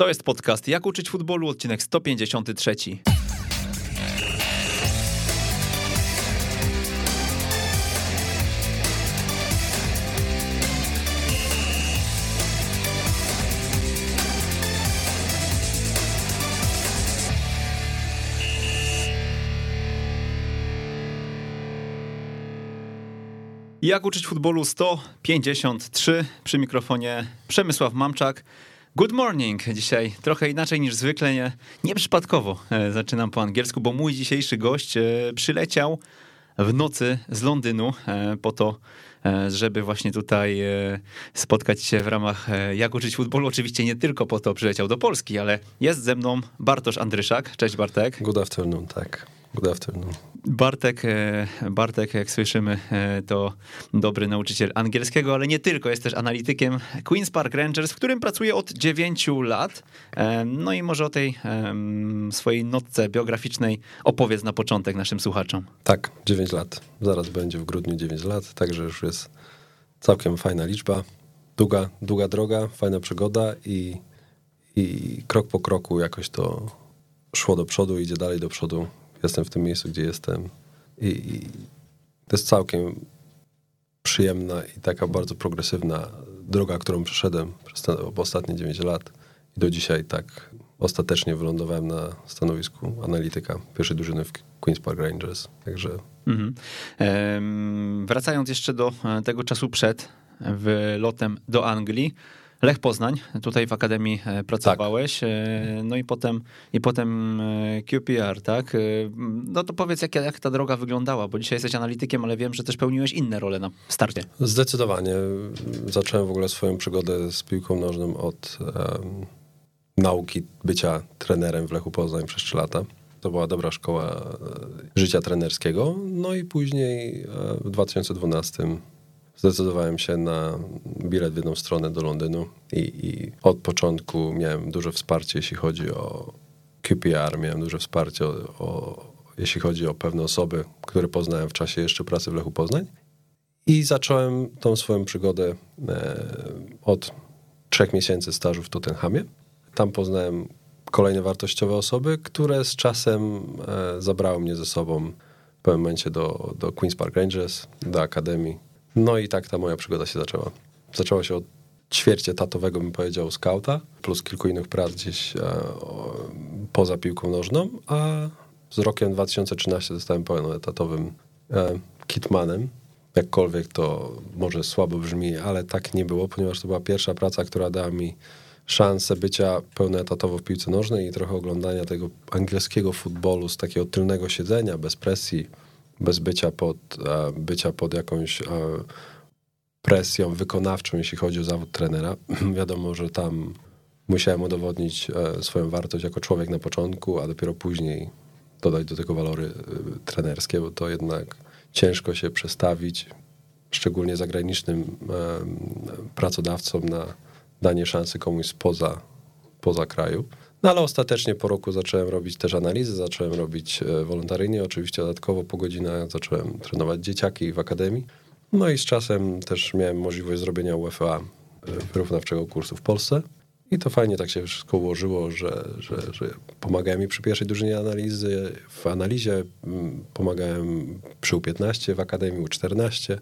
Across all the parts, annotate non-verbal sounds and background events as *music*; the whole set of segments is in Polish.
To jest podcast Jak uczyć futbolu, odcinek 153. Jak uczyć futbolu 153 przy mikrofonie Przemysław Mamczak. Good morning. Dzisiaj trochę inaczej niż zwykle, nie, nieprzypadkowo e, zaczynam po angielsku, bo mój dzisiejszy gość e, przyleciał w nocy z Londynu e, po to, żeby właśnie tutaj spotkać się w ramach Jak uczyć futbolu. Oczywiście nie tylko po to przyleciał do Polski, ale jest ze mną Bartosz Andryszak. Cześć Bartek. Good afternoon, tak. Good afternoon. Bartek, e, Bartek, jak słyszymy, e, to dobry nauczyciel angielskiego, ale nie tylko, jest też analitykiem Queen's Park Rangers, w którym pracuje od 9 lat. E, no i może o tej swojej notce biograficznej opowiedz na początek naszym słuchaczom. Tak, 9 lat. Zaraz będzie w grudniu 9 lat, także już jest całkiem fajna liczba. Długa, długa droga, fajna przygoda i, i krok po kroku jakoś to szło do przodu, idzie dalej do przodu jestem w tym miejscu, gdzie jestem. I, I, to jest całkiem przyjemna i taka bardzo progresywna droga, którą przeszedłem przez te ostatnie 9 lat. I do dzisiaj tak ostatecznie wylądowałem na stanowisku analityka pierwszej drużyny w Queen's Park Rangers. Także. Mhm. Ehm, wracając jeszcze do e, tego czasu przed wylotem do Anglii. Lech Poznań, tutaj w Akademii e, pracowałeś, tak. no i potem, i potem e, QPR, tak? No to powiedz, jak, jak ta droga wyglądała, bo dzisiaj jesteś analitykiem, ale wiem, że też pełniłeś inne role na starcie. Zdecydowanie. Zacząłem w ogóle swoją przygodę z piłką nożną od um, nauki bycia trenerem w Lechu Poznań przez 3 lata. To była dobra szkoła życia trenerskiego. No i później w 2012 zdecydowałem się na bilet w jedną stronę do Londynu i, i, od początku miałem duże wsparcie, jeśli chodzi o QPR, miałem duże wsparcie, o, o, jeśli chodzi o pewne osoby, które poznałem w czasie jeszcze pracy w Lechu Poznań. I zacząłem tą swoją przygodę e, od trzech miesięcy stażu w Tottenhamie. Tam poznałem kolejne wartościowe osoby, które z czasem e, zabrały mnie ze sobą w pewnym momencie do, do Queen's Park Rangers, do Akademii, no i tak ta moja przygoda się zaczęła. Zaczęła się od ćwiercie tatowego, bym powiedział, skauta, plus kilku innych prac gdzieś e, poza piłką nożną, a z rokiem 2013 zostałem pełnoetatowym e, kitmanem. Jakkolwiek to może słabo brzmi, ale tak nie było, ponieważ to była pierwsza praca, która dała mi szansę bycia pełnoetatowo w piłce nożnej i trochę oglądania tego angielskiego futbolu z takiego tylnego siedzenia, bez presji, bez bycia pod, e, bycia pod jakąś e, presją wykonawczą, jeśli chodzi o zawód trenera. *clears throat* Wiadomo, że tam musiałem udowodnić e, swoją wartość jako człowiek na początku, a dopiero później dodać do tego walory trenerskie, bo to jednak ciężko się przestawić, szczególnie zagranicznym pracodawcom na danie szansy komuś spoza poza kraju. No ale ostatecznie po roku zacząłem robić też analizy, zacząłem robić e, wolontaryjnie, oczywiście dodatkowo po godzinach zacząłem trenować dzieciaki w akademii. No i z czasem też miałem możliwość zrobienia UEFA e, wyrównawczego kursu w Polsce. I to fajnie tak się wszystko ułożyło, że, że, że pomagałem mi przy pierwszej drużynie analizy, w analizie mm, pomagałem przy U15, w Akademii U14.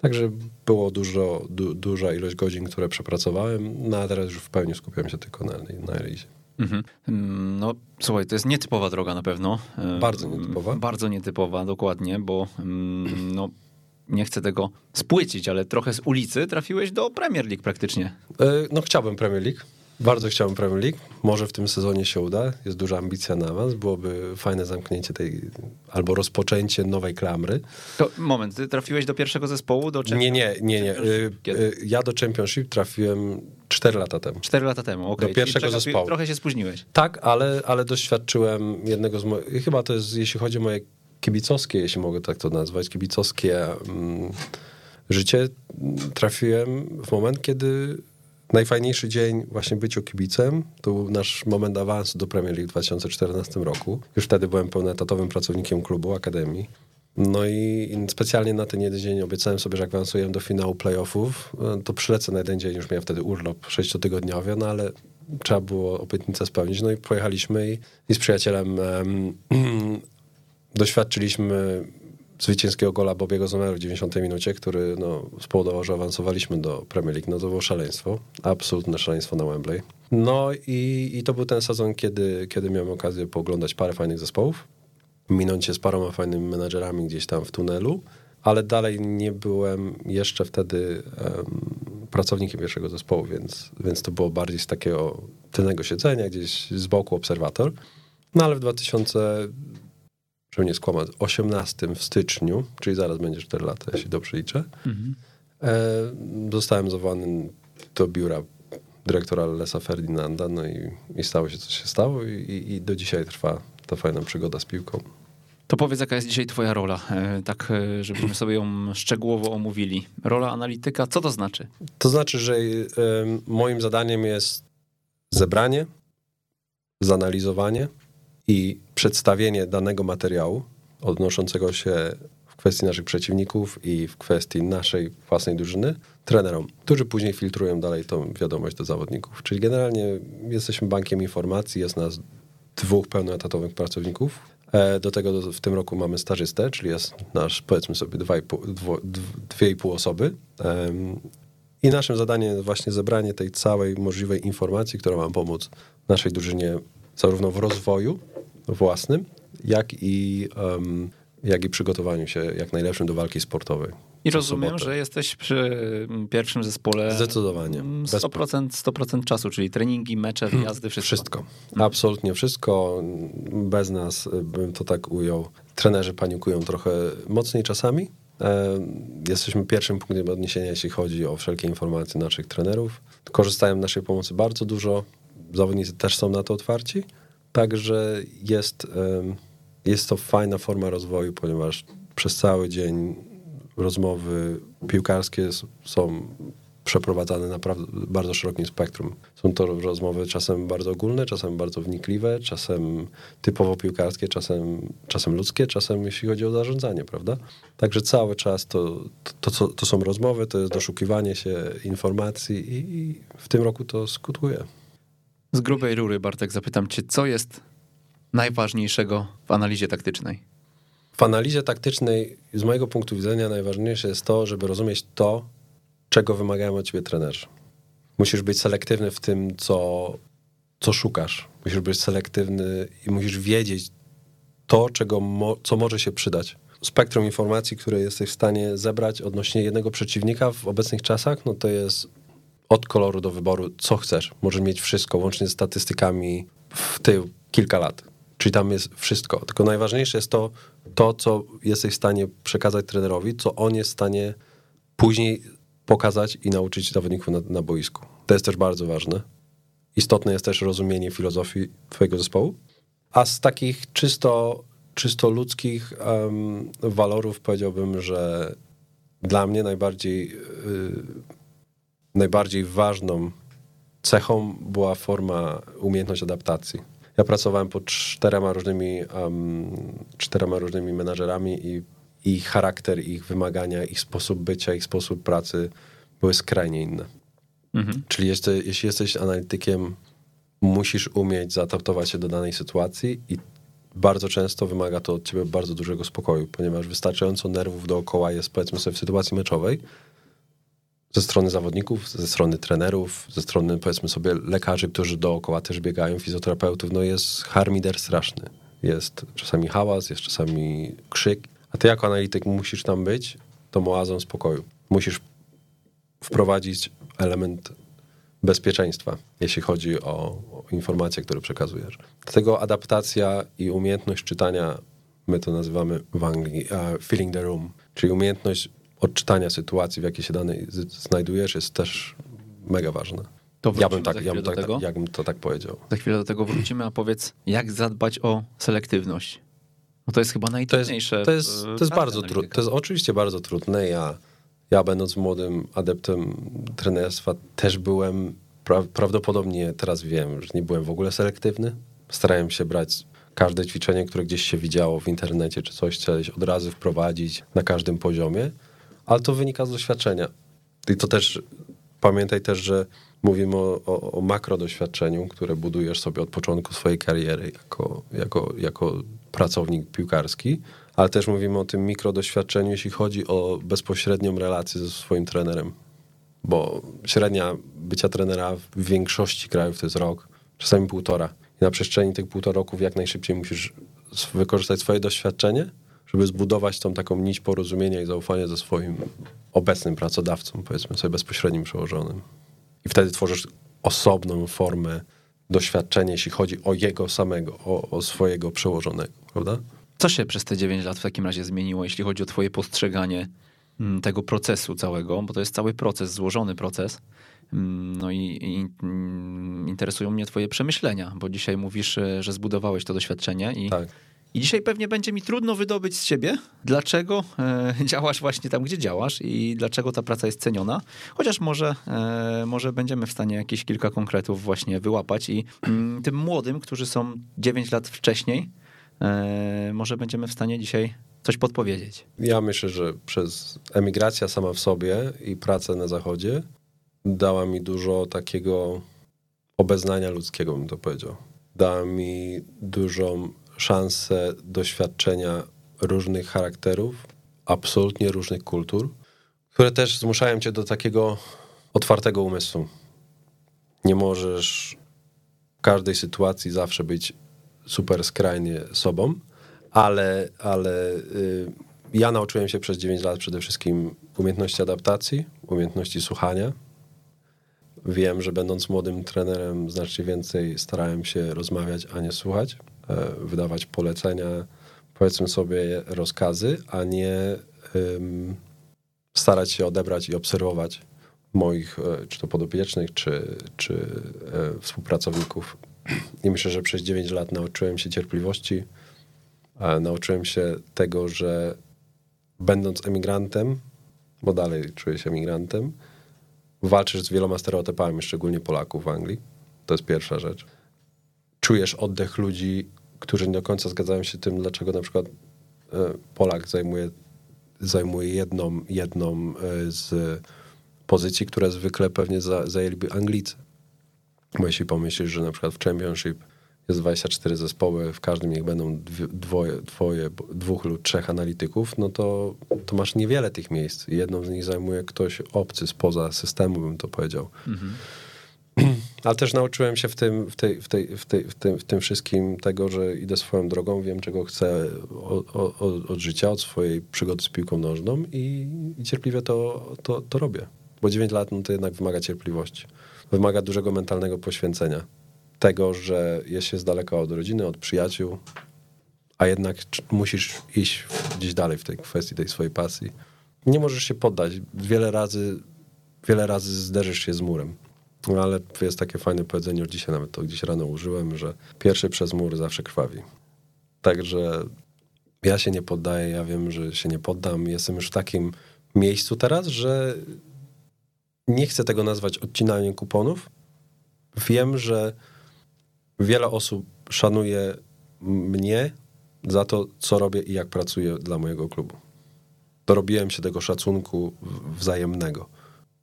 Także było dużo, du, duża ilość godzin, które przepracowałem, no a teraz już w pełni skupiam się tylko na, na analizie. Mhm. Mm, no, słuchaj, to jest nietypowa droga na pewno. E, bardzo nietypowa. Bardzo nietypowa, dokładnie, bo mm, no, nie chcę tego spłycić, ale trochę z ulicy trafiłeś do Premier League praktycznie. E, no, chciałbym Premier League. Bardzo chciałbym Premier League. Może w tym sezonie się uda. Jest duża ambicja na was. Byłoby fajne zamknięcie tej, albo rozpoczęcie nowej klamry. To moment, ty trafiłeś do pierwszego zespołu? Do nie, nie, nie, nie. Kiedy? Ja do Championship trafiłem 4 lata temu. 4 lata temu, okej. Okay. Do pierwszego Czyli zespołu. Trochę się spóźniłeś. Tak, ale, ale doświadczyłem jednego z moich, chyba to jest, jeśli chodzi o moje kibicowskie, jeśli mogę tak to nazwać, kibicowskie mm, życie, trafiłem w moment, kiedy najfajniejszy dzień właśnie byciu kibicem to był nasz moment awansu do Premier League w 2014 roku. Już wtedy byłem pełnoetatowym pracownikiem klubu, akademii. No i specjalnie na ten jeden dzień obiecałem sobie, że jak awansujemy do finału playoffów, to przylecę na jeden dzień, już miałem wtedy urlop sześciotygodniowy, no ale trzeba było obietnicę spełnić. No i pojechaliśmy i, i z przyjacielem um, *clears throat* doświadczyliśmy zwycięskiego gola Bobiego Zomeru w 90 minucie, który no, spowodował, że awansowaliśmy do Premier League. No to było szaleństwo, absolutne szaleństwo na Wembley. No i, i to był ten sezon, kiedy, kiedy miałem okazję pooglądać parę fajnych zespołów, minąć się z paroma fajnymi menadżerami gdzieś tam w tunelu, ale dalej nie byłem jeszcze wtedy um, pracownikiem pierwszego zespołu, więc, więc to było bardziej z takiego tylnego siedzenia, gdzieś z boku obserwator. No ale w 2000 żeby nie skłamać, 18 w styczniu, czyli zaraz będzie 4 lata, jeśli dobrze liczę, mhm. zostałem zawołany do biura dyrektora Lesa Ferdinanda, no i, i stało się, co się stało i, i do dzisiaj trwa ta fajna przygoda z piłką. To powiedz, jaka jest dzisiaj twoja rola, e, tak e, żebyśmy sobie ją szczegółowo omówili. Rola analityka, co to znaczy? To znaczy, że moim zadaniem jest zebranie, zanalizowanie, i przedstawienie danego materiału odnoszącego się w kwestii naszych przeciwników i w kwestii naszej własnej drużyny trenerom, którzy później filtrują dalej tą wiadomość do zawodników. Czyli generalnie jesteśmy bankiem informacji, jest nas dwóch pełnoetatowych pracowników. E, do tego w tym roku mamy stażystę, czyli jest nasz, powiedzmy sobie, dwa i pół, dwo, dwie i pół osoby. I naszym zadaniem właśnie zebranie tej całej możliwej informacji, która ma pomóc naszej drużynie zarówno w rozwoju własnym, jak i, um, jak i przygotowaniu się jak najlepszym do walki sportowej. I rozumiem, że jesteś przy pierwszym zespole. Zdecydowanie. 100%, 100% czasu, czyli treningi, mecze, wyjazdy, wszystko. Wszystko. Mhm. Absolutnie wszystko. Bez nas bym to tak ujął. Trenerzy panikują trochę mocniej czasami. E, jesteśmy pierwszym punktem odniesienia, jeśli chodzi o wszelkie informacje naszych trenerów. Korzystają z naszej pomocy bardzo dużo. Zawodnicy też są na to otwarci. Także jest, jest to fajna forma rozwoju, ponieważ przez cały dzień rozmowy piłkarskie są przeprowadzane na bardzo szerokim spektrum. Są to rozmowy czasem bardzo ogólne, czasem bardzo wnikliwe, czasem typowo piłkarskie, czasem, czasem ludzkie, czasem jeśli chodzi o zarządzanie, prawda? Także cały czas to, to, to, to są rozmowy, to jest doszukiwanie się informacji i, i w tym roku to skutkuje. Z grubej rury, Bartek, zapytam cię, co jest najważniejszego w analizie taktycznej? W analizie taktycznej, z mojego punktu widzenia, najważniejsze jest to, żeby rozumieć to, czego wymagają od ciebie trenerzy. Musisz być selektywny w tym, co, co szukasz. Musisz być selektywny i musisz wiedzieć to, czego mo, co może się przydać. Spektrum informacji, które jesteś w stanie zebrać odnośnie jednego przeciwnika w obecnych czasach, no to jest od koloru do wyboru, co chcesz. Możesz mieć wszystko, łącznie z statystykami w tył kilka lat. Czyli tam jest wszystko. Tylko najważniejsze jest to, to, co jesteś w stanie przekazać trenerowi, co on jest w stanie później pokazać i nauczyć zawodników na, na boisku. To jest też bardzo ważne. Istotne jest też rozumienie filozofii twojego zespołu. A z takich czysto, czysto ludzkich um, walorów powiedziałbym, że dla mnie najbardziej yy, najbardziej ważną cechą była forma, umiejętność adaptacji. Ja pracowałem pod czterema różnymi, um, czterema różnymi menadżerami i ich charakter, ich wymagania, ich sposób bycia, ich sposób pracy były skrajnie inne. Mhm. Czyli jeśli, jeśli jesteś analitykiem, musisz umieć zaadaptować się do danej sytuacji i bardzo często wymaga to od ciebie bardzo dużego spokoju, ponieważ wystarczająco nerwów dookoła jest, powiedzmy sobie, w sytuacji meczowej, ze strony zawodników, ze strony trenerów, ze strony powiedzmy sobie lekarzy, którzy dookoła też biegają, fizjoterapeutów, no jest harmider straszny. Jest czasami hałas, jest czasami krzyk, a ty jako analityk musisz tam być tą oazą spokoju. Musisz wprowadzić element bezpieczeństwa, jeśli chodzi o, o informacje, które przekazujesz. Dlatego adaptacja i umiejętność czytania, my to nazywamy w Anglii uh, filling the room, czyli umiejętność odczytania sytuacji, w jakiej się danej znajdujesz, jest też mega ważne. To ja bym, tak, ja, bym tak, tego. ja bym to tak powiedział. Za chwilę do tego wrócimy, a powiedz, jak zadbać o selektywność? No to jest chyba najtrudniejsze. To jest, to jest, to jest bardzo trudne. To jest oczywiście bardzo trudne. Ja, ja będąc młodym adeptem trenerstwa też byłem, pra, prawdopodobnie teraz wiem, że nie byłem w ogóle selektywny. Starałem się brać każde ćwiczenie, które gdzieś się widziało w internecie czy coś, chciałeś od razu wprowadzić na każdym poziomie ale to wynika z doświadczenia. I to też pamiętaj też, że Mówimy o, o, o makro doświadczeniu, które budujesz sobie od początku swojej kariery jako, jako, jako pracownik piłkarski, ale też mówimy o tym mikro doświadczeniu, jeśli chodzi o bezpośrednią relację ze swoim trenerem. Bo średnia bycia trenera w większości krajów to jest rok, czasami półtora. I na przestrzeni tych półtora roku jak najszybciej musisz wykorzystać swoje doświadczenie, żeby zbudować tą taką nić porozumienia i zaufania ze swoim obecnym pracodawcą, powiedzmy sobie bezpośrednim przełożonym. I wtedy tworzysz osobną formę doświadczenia, jeśli chodzi o jego samego, o, o swojego przełożonego, prawda? Co się przez te 9 lat w takim razie zmieniło, jeśli chodzi o twoje postrzeganie mm, tego procesu całego, bo to jest cały proces, złożony proces. Mm, no i, i mm, interesują mnie twoje przemyślenia, bo dzisiaj mówisz, e, że zbudowałeś to doświadczenie i Tak. I dzisiaj pewnie będzie mi trudno wydobyć z ciebie, dlaczego e, *laughs* działasz właśnie tam, gdzie działasz i dlaczego ta praca jest ceniona. Chociaż może, e, może będziemy w stanie jakieś kilka konkretów właśnie wyłapać i mm, tym młodym, którzy są 9 lat wcześniej, e, może będziemy w stanie dzisiaj coś podpowiedzieć. Ja myślę, że przez emigracja sama w sobie i pracę na zachodzie dała mi dużo takiego obeznania ludzkiego, bym to powiedział. Dała mi dużą szansę doświadczenia różnych charakterów, absolutnie różnych kultur, które też zmuszają cię do takiego otwartego umysłu. Nie możesz w każdej sytuacji zawsze być super skrajnie sobą, ale, ale y, ja nauczyłem się przez 9 lat przede wszystkim umiejętności adaptacji, umiejętności słuchania. Wiem, że będąc młodym trenerem znacznie więcej starałem się rozmawiać, a nie słuchać, wydawać polecenia, powiedzmy sobie rozkazy, a nie starać się odebrać i obserwować moich, e, czy to podopiecznych, czy, czy e, współpracowników. I myślę, że przez 9 lat nauczyłem się cierpliwości, nauczyłem się tego, że będąc emigrantem, bo dalej czuję się emigrantem, walczysz z wieloma stereotypami, szczególnie Polaków w Anglii. To jest pierwsza rzecz. Czujesz oddech ludzi, którzy nie do końca zgadzają się tym, dlaczego na przykład e, Polak zajmuje, zajmuje jedną, jedną e, z pozycji, które zwykle pewnie za, zajęliby Anglicy. Bo jeśli pomyślisz, że na przykład w Championship jest 24 zespoły, w każdym niech będą dwoje, dwoje, dwóch lub trzech analityków, no to, to masz niewiele tych miejsc. Jedną z nich zajmuje ktoś obcy spoza systemu, bym to powiedział. *clears throat* Ale też nauczyłem się w tym, w, tej, w, tej, w, tej, w, tym, w tym wszystkim tego, że idę swoją drogą, wiem czego chcę od, od, od życia, od swojej przygody z piłką nożną i, i cierpliwie to, to, to robię. Bo 9 lat no to jednak wymaga cierpliwości. Wymaga dużego mentalnego poświęcenia. Tego, że jest się z daleka od rodziny, od przyjaciół, a jednak musisz iść gdzieś dalej w tej kwestii tej swojej pasji. Nie możesz się poddać. Wiele razy, wiele razy zderzysz się z murem. No ale jest takie fajne powiedzenie, już dzisiaj nawet to gdzieś rano użyłem, że pierwszy przez mur zawsze krwawi. Także ja się nie poddaję, ja wiem, że się nie poddam. Jestem już w takim miejscu teraz, że nie chcę tego nazwać odcinaniem kuponów. Wiem, że wiele osób szanuje mnie za to, co robię i jak pracuję dla mojego klubu. Dorobiłem się tego szacunku wzajemnego.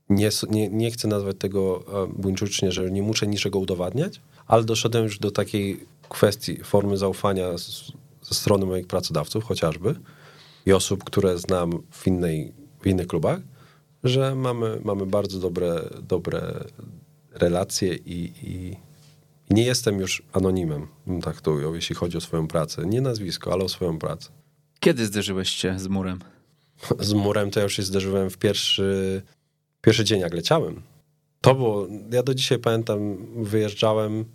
Nie, nie, nie chcę nazwać tego e, buńczucznie, że nie muszę niczego udowadniać, ale doszedłem już do takiej kwestii formy zaufania z, ze strony moich pracodawców chociażby i osób, które znam w, innej, w innych klubach, że mamy, mamy bardzo dobre, dobre relacje i, i, nie jestem już anonimem, tak to ujął, jeśli chodzi o swoją pracę. Nie nazwisko, ale o swoją pracę. Kiedy zderzyłeś się z murem? *laughs* Z murem to ja już się zderzyłem w pierwszy, pierwszy dzień, jak leciałem. To było, ja do dzisiaj pamiętam, wyjeżdżałem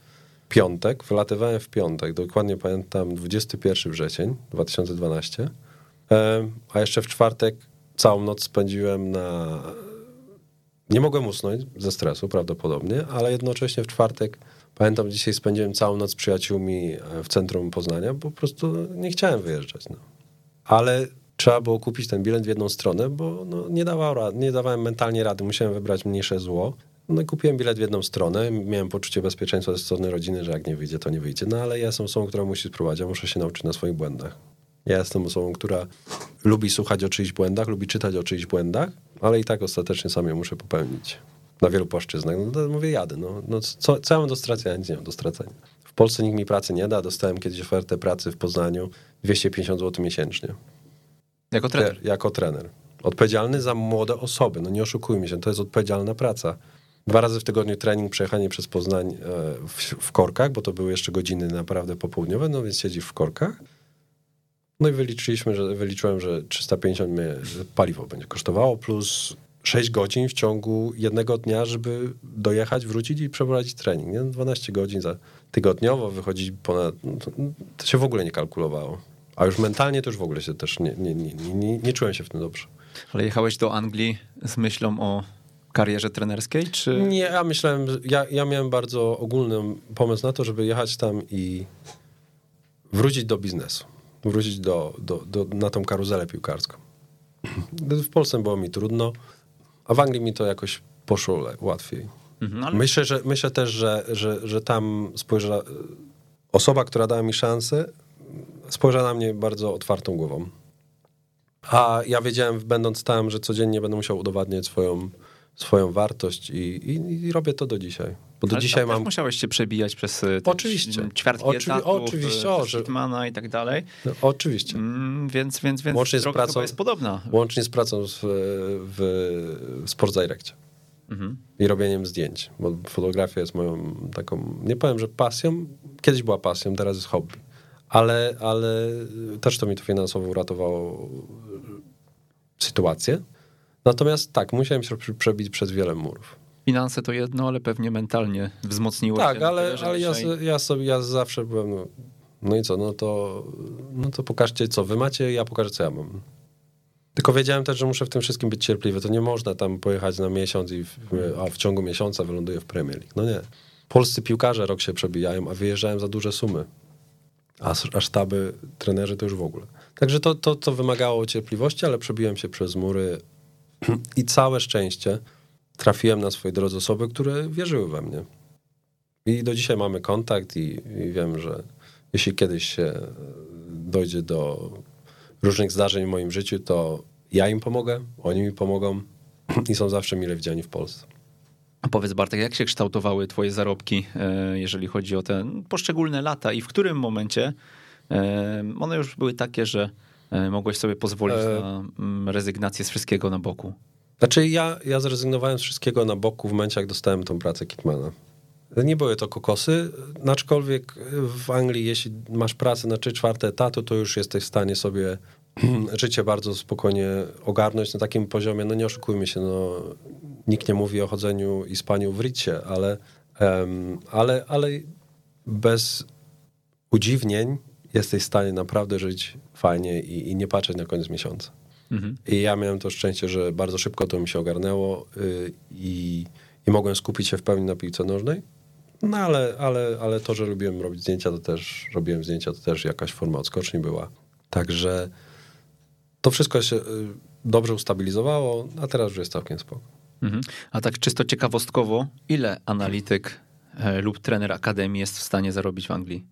piątek, wylatywałem w piątek, dokładnie pamiętam 21 wrzesień 2012, e, a jeszcze w czwartek całą noc spędziłem na... Nie mogłem usnąć ze stresu prawdopodobnie, ale jednocześnie w czwartek, pamiętam dzisiaj spędziłem całą noc z przyjaciółmi e, w centrum Poznania, bo po prostu nie chciałem wyjeżdżać. No ale trzeba było kupić ten bilet w jedną stronę, bo no, nie, dawał nie dawałem mentalnie rady, musiałem wybrać mniejsze zło. No i kupiłem bilet w jedną stronę, miałem poczucie bezpieczeństwa ze strony rodziny, że jak nie wyjdzie, to nie wyjdzie. No ale ja jestem osobą, która musi spróbować, ja muszę się nauczyć na swoich błędach. Ja jestem osobą, która lubi słuchać o czyichś błędach, lubi czytać o czyichś błędach, ale i tak ostatecznie sam je muszę popełnić. na wielu płaszczyznach. No mówię, jadę. No, no co, co ja mam do stracenia? Nic nie mam do stracenia. W Polsce nikt mi pracy nie da. Dostałem kiedyś ofertę pracy w Poznaniu 250 zł miesięcznie. Jako trener? Jako trener. Odpowiedzialny za młode osoby. No nie oszukujmy się, to jest odpowiedzialna praca. Dwa razy w tygodniu trening, przejechanie przez Poznań e, w, w korkach, bo to były jeszcze godziny naprawdę popołudniowe, no więc siedzisz w korkach. No i wyliczyliśmy, że wyliczyłem, że 350 mnie paliwo będzie kosztowało, plus 6 godzin w ciągu jednego dnia, żeby dojechać, wrócić i przeprowadzić trening. Nie? 12 godzin za tygodniowo wychodzić ponad. No to, się w ogóle nie kalkulowało. A już mentalnie to już w ogóle się też nie, nie, nie, nie, nie czułem się w tym dobrze. Ale jechałeś do Anglii z myślą o karierze trenerskiej, czy... Nie, ja myślałem, ja, ja miałem bardzo ogólny pomysł na to, żeby jechać tam i wrócić do biznesu. Wrócić do, do, do, na tą karuzelę piłkarską. W Polsce było mi trudno, a w Anglii mi to jakoś poszło łatwiej. Mhm, ale... myślę, że, myślę też, że, że, że tam spojrzała... Osoba, która dała mi szansę, spojrzała na mnie bardzo otwartą głową. A ja wiedziałem, będąc tam, że codziennie będę musiał udowadniać swoją swoją wartość i, i, i robię to do dzisiaj. Bo do Ale dzisiaj mam. musiałeś się przebijać przez e, oczywiście. ćwiartki Oczywi etatu, oczywiście, o, że... i tak dalej. No, oczywiście. Mm, więc, więc, więc łącznie z pracą, jest podobna. Łącznie z pracą w, w Sports Directie. Mhm. I robieniem zdjęć, bo fotografia jest moją taką, nie powiem, że pasją, kiedyś była pasją, teraz jest hobby. Ale, ale też to mi to finansowo uratowało sytuację, Natomiast tak, musiałem się przebić przez wiele murów. Finanse to jedno, ale pewnie mentalnie wzmocniło tak, ale, ale ja, ja, sobie, ja zawsze byłem, no, no i co, no to, no to pokażcie, co wy macie, ja pokażę, co ja mam. Tylko wiedziałem też, że muszę w tym wszystkim być cierpliwy. To nie można tam pojechać na miesiąc i w, a w ciągu miesiąca wyląduję w Premier League. No nie. Polscy piłkarze rok się przebijają, a wyjeżdżają za duże sumy. A, a sztaby, trenerzy to już w ogóle. Także to, to, to wymagało cierpliwości, ale przebiłem się przez mury i całe szczęście trafiłem na swojej drodze osoby, które wierzyły we mnie. I do dzisiaj mamy kontakt i, i wiem, że jeśli kiedyś się dojdzie do różnych zdarzeń w moim życiu, to ja im pomogę, oni mi pomogą *clears throat* i są zawsze mile widziani w Polsce. A powiedz Bartek, jak się kształtowały twoje zarobki, e, jeżeli chodzi o te poszczególne lata i w którym momencie e, one już były takie, że E, mogłeś sobie pozwolić na mm, rezygnację z wszystkiego na boku? Znaczy ja, ja zrezygnowałem z wszystkiego na boku w momencie, jak dostałem tą pracę Kitmana. Nie były to kokosy, aczkolwiek w Anglii, jeśli masz pracę na 3 czwarte etatu, to już jesteś w stanie sobie *clears throat* życie bardzo spokojnie ogarnąć na takim poziomie, no nie oszukujmy się, no, nikt nie mówi o chodzeniu i spaniu w rycie, ale, um, ale, ale bez udziwnień jesteś w stanie naprawdę żyć fajnie i, i nie patrzeć na koniec miesiąca. Mhm. I ja miałem to szczęście, że bardzo szybko to mi się ogarnęło yy, i, i mogłem skupić się w pełni na piłce nożnej. No ale, ale, ale to, że lubiłem robić zdjęcia, to też robiłem zdjęcia, to też jakaś forma odskoczni była. Także to wszystko się y, dobrze ustabilizowało, a teraz już jest całkiem spoko. Mhm. A tak czysto ciekawostkowo, ile analityk e, lub trener akademii jest w stanie zarobić w Anglii?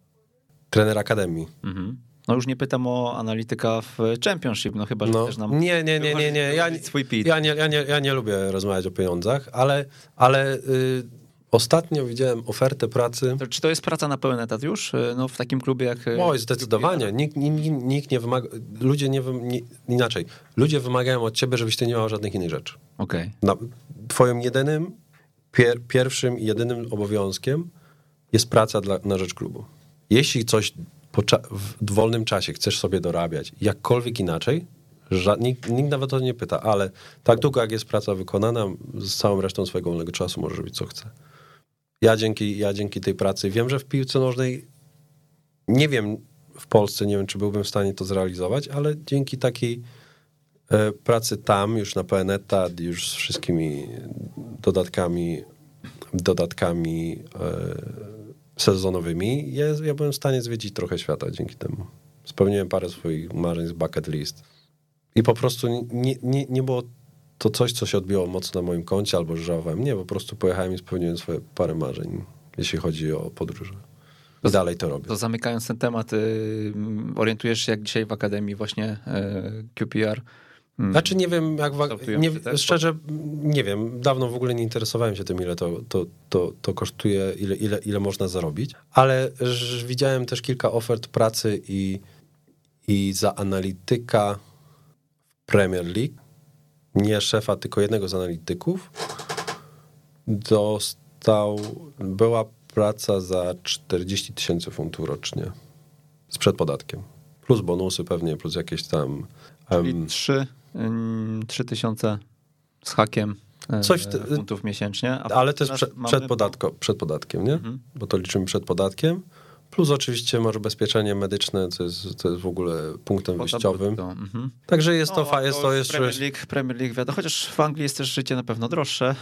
Trener akademii. Mhm. No już nie pytam o analityka w Championship, no chyba, że no, też nam... Nie, nie, nie, nie, nie. Ja, swój pit. Ja, nie, ja, nie, ja nie lubię rozmawiać o pieniądzach, ale, ale y, ostatnio widziałem ofertę pracy... To, czy to jest praca na pełen etat już? Y, no w takim klubie jak... Y, Oj, zdecydowanie. Nikt, nikt, nikt nie wymaga... Ludzie nie, nie... Inaczej. Ludzie wymagają od ciebie, żebyś ty nie miał żadnych innych rzeczy. Okej. Okay. Twoim jedynym, pier, pierwszym i jedynym obowiązkiem jest praca dla, na rzecz klubu. Jeśli coś w wolnym czasie chcesz sobie dorabiać jakkolwiek inaczej, nikt, nikt, nawet o to nie pyta, ale tak długo jak jest praca wykonana, z całą resztą swojego wolnego czasu możesz robić co chce. Ja dzięki, ja dzięki tej pracy wiem, że w piłce nożnej nie wiem w Polsce, nie wiem czy byłbym w stanie to zrealizować, ale dzięki takiej e, pracy tam już na pełen etat, już z wszystkimi dodatkami dodatkami e, sezonowymi, ja, ja byłem w stanie zwiedzić trochę świata dzięki temu. Spełniłem parę swoich marzeń z bucket list. I po prostu nie, nie, nie było to coś, co się odbiło mocno na moim koncie albo żałowałem. Nie, po prostu pojechałem i spełniłem swoje parę marzeń, jeśli chodzi o podróże. I dalej to robię. To zamykając ten temat, y, orientujesz się jak dzisiaj w Akademii właśnie y, QPR Hmm. Znaczy nie wiem, jak nie, też? szczerze nie wiem, dawno w ogóle nie interesowałem się tym, ile to, to, to, to kosztuje, ile, ile, ile można zarobić, ale widziałem też kilka ofert pracy i, i za analityka w Premier League, nie szefa, tylko jednego z analityków, dostał, była praca za 40 tysięcy funtów rocznie, sprzed podatkiem, plus bonusy pewnie, plus jakieś tam... Czyli 3 3000 tysiące z hakiem e, Coś te, funtów miesięcznie. ale to jest prze, przed, podatko, przed podatkiem, nie? Mhm. Bo to liczymy przed podatkiem. Plus oczywiście masz ubezpieczenie medyczne, co jest, co jest w ogóle punktem Poza wyjściowym. Mhm. Także jest to, no, jest to jest Premier League, Premier League wiadomo, chociaż w Anglii jest też życie na pewno droższe.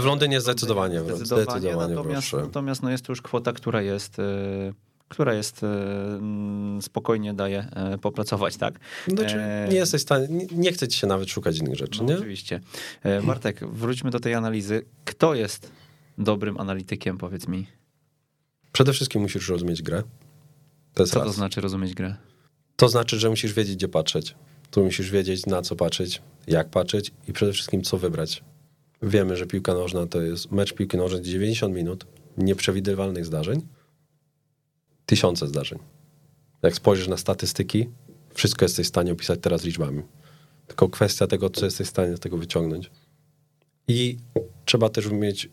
W Londynie zdecydowanie, zdecydowanie, zdecydowanie natomiast, natomiast no jest to już kwota, która jest e, która jest e, spokojnie daje e, popracować, tak? Znaczy, nie jesteś w stanie, nie, nie chce ci się nawet szukać innych rzeczy, no, nie? Oczywiście. Martek, wróćmy do tej analizy. Kto jest dobrym analitykiem, powiedz mi? Przede wszystkim musisz rozumieć grę. To Co raz. to znaczy rozumieć grę? To znaczy, że musisz wiedzieć, gdzie patrzeć. Tu musisz wiedzieć, na co patrzeć, jak patrzeć i przede wszystkim, co wybrać. Wiemy, że piłka nożna to jest mecz piłki nożnej 90 minut nieprzewidywalnych zdarzeń tysiące zdarzeń. Jak spojrzysz na statystyki, wszystko jesteś w stanie opisać teraz liczbami. Tylko kwestia tego, co jesteś w stanie z tego wyciągnąć. I trzeba też umieć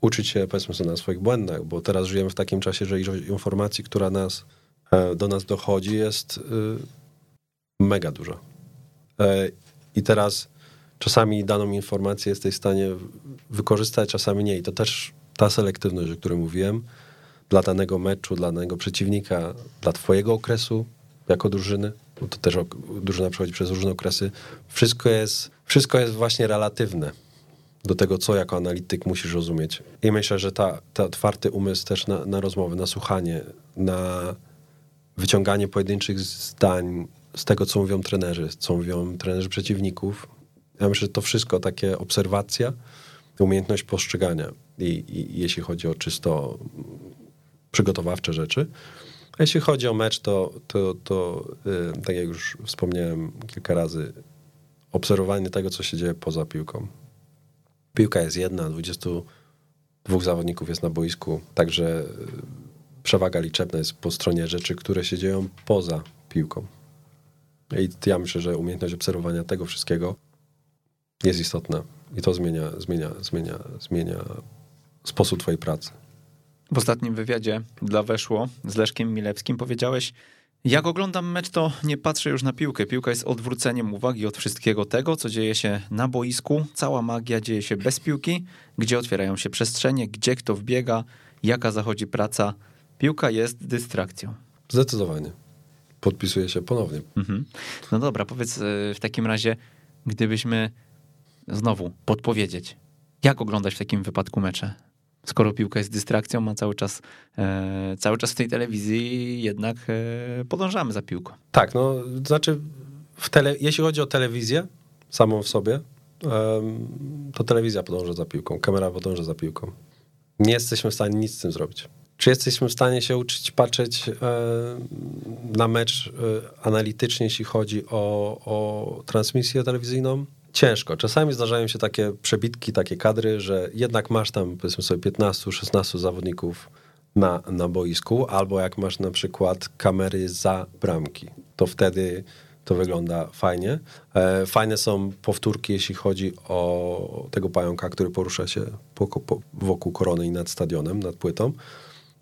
uczyć się, powiedzmy sobie, na swoich błędach, bo teraz żyjemy w takim czasie, że ilość informacji, która nas, e, do nas dochodzi, jest e, mega duża. E, I teraz czasami daną informację jesteś w stanie wykorzystać, czasami nie. I to też ta selektywność, o której mówiłem, dla danego meczu, dla danego przeciwnika, dla twojego okresu jako drużyny, bo to też drużyna przechodzi przez różne okresy. Wszystko jest, wszystko jest właśnie relatywne do tego, co jako analityk musisz rozumieć. I myślę, że ta, ta otwarty umysł też na, na rozmowę, na słuchanie, na wyciąganie pojedynczych zdań z tego, co mówią trenerzy, co mówią trenerzy przeciwników. Ja myślę, że to wszystko takie obserwacja, umiejętność postrzegania. I, i jeśli chodzi o czysto przygotowawcze rzeczy. A jeśli chodzi o mecz, to, to, to yy, tak jak już wspomniałem kilka razy, obserwowanie tego, co się dzieje poza piłką. Piłka jest jedna, 22 zawodników jest na boisku, także y, przewaga liczebna jest po stronie rzeczy, które się dzieją poza piłką. I ja myślę, że umiejętność obserwowania tego wszystkiego jest istotna i to zmienia, zmienia, zmienia, zmienia sposób twojej pracy. W ostatnim wywiadzie dla Weszło z Leszkiem Milewskim powiedziałeś, jak oglądam mecz, to nie patrzę już na piłkę. Piłka jest odwróceniem uwagi od wszystkiego tego, co dzieje się na boisku. Cała magia dzieje się bez piłki, gdzie otwierają się przestrzenie, gdzie kto wbiega, jaka zachodzi praca. Piłka jest dystrakcją. Zdecydowanie. Podpisuję się ponownie. Mhm. No dobra, powiedz e, w takim razie, gdybyśmy znowu podpowiedzieć, jak oglądać w takim wypadku mecze? Skoro piłka jest dystrakcją, a cały czas, e, cały czas w tej telewizji jednak e, podążamy za piłką. Tak, no znaczy w tele, jeśli chodzi o telewizję samą w sobie, to telewizja podąża za piłką, kamera podąża za piłką. Nie jesteśmy w stanie nic z tym zrobić. Czy jesteśmy w stanie się uczyć patrzeć e, na mecz e, analitycznie, jeśli chodzi o, o transmisję telewizyjną? Ciężko. Czasami zdarzają się takie przebitki, takie kadry, że jednak masz tam powiedzmy sobie 15-16 zawodników na, na boisku, albo jak masz na przykład kamery za bramki, to wtedy to wygląda fajnie. E, fajne są powtórki, jeśli chodzi o tego pająka, który porusza się wokół korony i nad stadionem, nad płytą.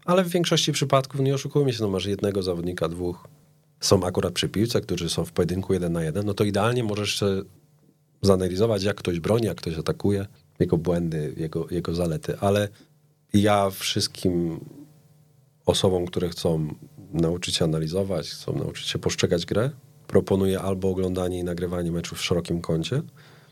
Ale w większości przypadków, nie oszukujmy się, no masz jednego zawodnika, dwóch. Są akurat przy piłce, którzy są w pojedynku jeden na jeden, no to idealnie możesz zanalizować, jak ktoś broni, jak ktoś atakuje, jego błędy, jego, jego zalety, ale ja wszystkim osobom, które chcą nauczyć się analizować, chcą nauczyć się postrzegać grę, proponuję albo oglądanie i nagrywanie meczów w szerokim kącie,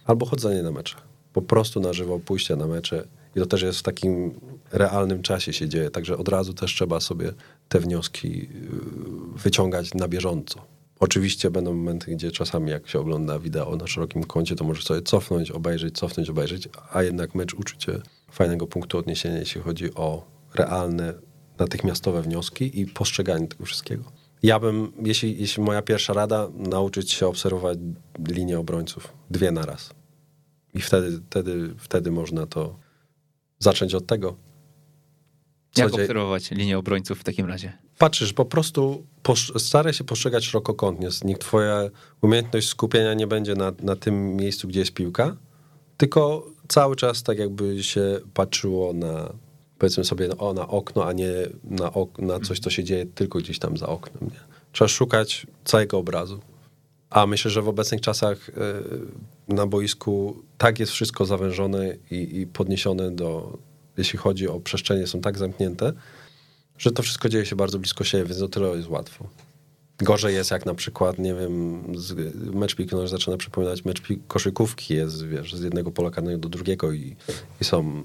albo chodzenie na mecze. Po prostu na żywo pójście na mecze i to też jest w takim realnym czasie się dzieje, także od razu też trzeba sobie te wnioski y, wyciągać na bieżąco. Oczywiście będą momenty, gdzie czasami jak się ogląda wideo na szerokim kącie, to możesz sobie cofnąć, obejrzeć, cofnąć, obejrzeć, a jednak mecz uczy cię fajnego punktu odniesienia, jeśli chodzi o realne, natychmiastowe wnioski i postrzeganie tego wszystkiego. Ja bym, jeśli, jeśli moja pierwsza rada, nauczyć się obserwować linię obrońców. Dwie naraz. I wtedy, wtedy, wtedy można to zacząć od tego. Co Jak obserwować linię obrońców w takim razie? Patrzysz, po prostu staraj się postrzegać szerokokątnie. Niech twoja umiejętność skupienia nie będzie na, na tym miejscu, gdzie jest piłka, tylko cały czas tak jakby się patrzyło na, powiedzmy sobie, o, na okno, a nie na, ok na coś, co się dzieje tylko gdzieś tam za oknem. Nie? Trzeba szukać całego obrazu. A myślę, że w obecnych czasach e, na boisku tak jest wszystko zawężone i, i podniesione do, jeśli chodzi o przestrzenie, są tak zamknięte, że to wszystko dzieje się bardzo blisko siebie, więc o tyle jest łatwo. Gorzej jest jak na przykład, nie wiem, mecz piłki nożnej zaczyna przypominać mecz koszykówki, jest wiesz, z jednego pola karnego do drugiego i, i są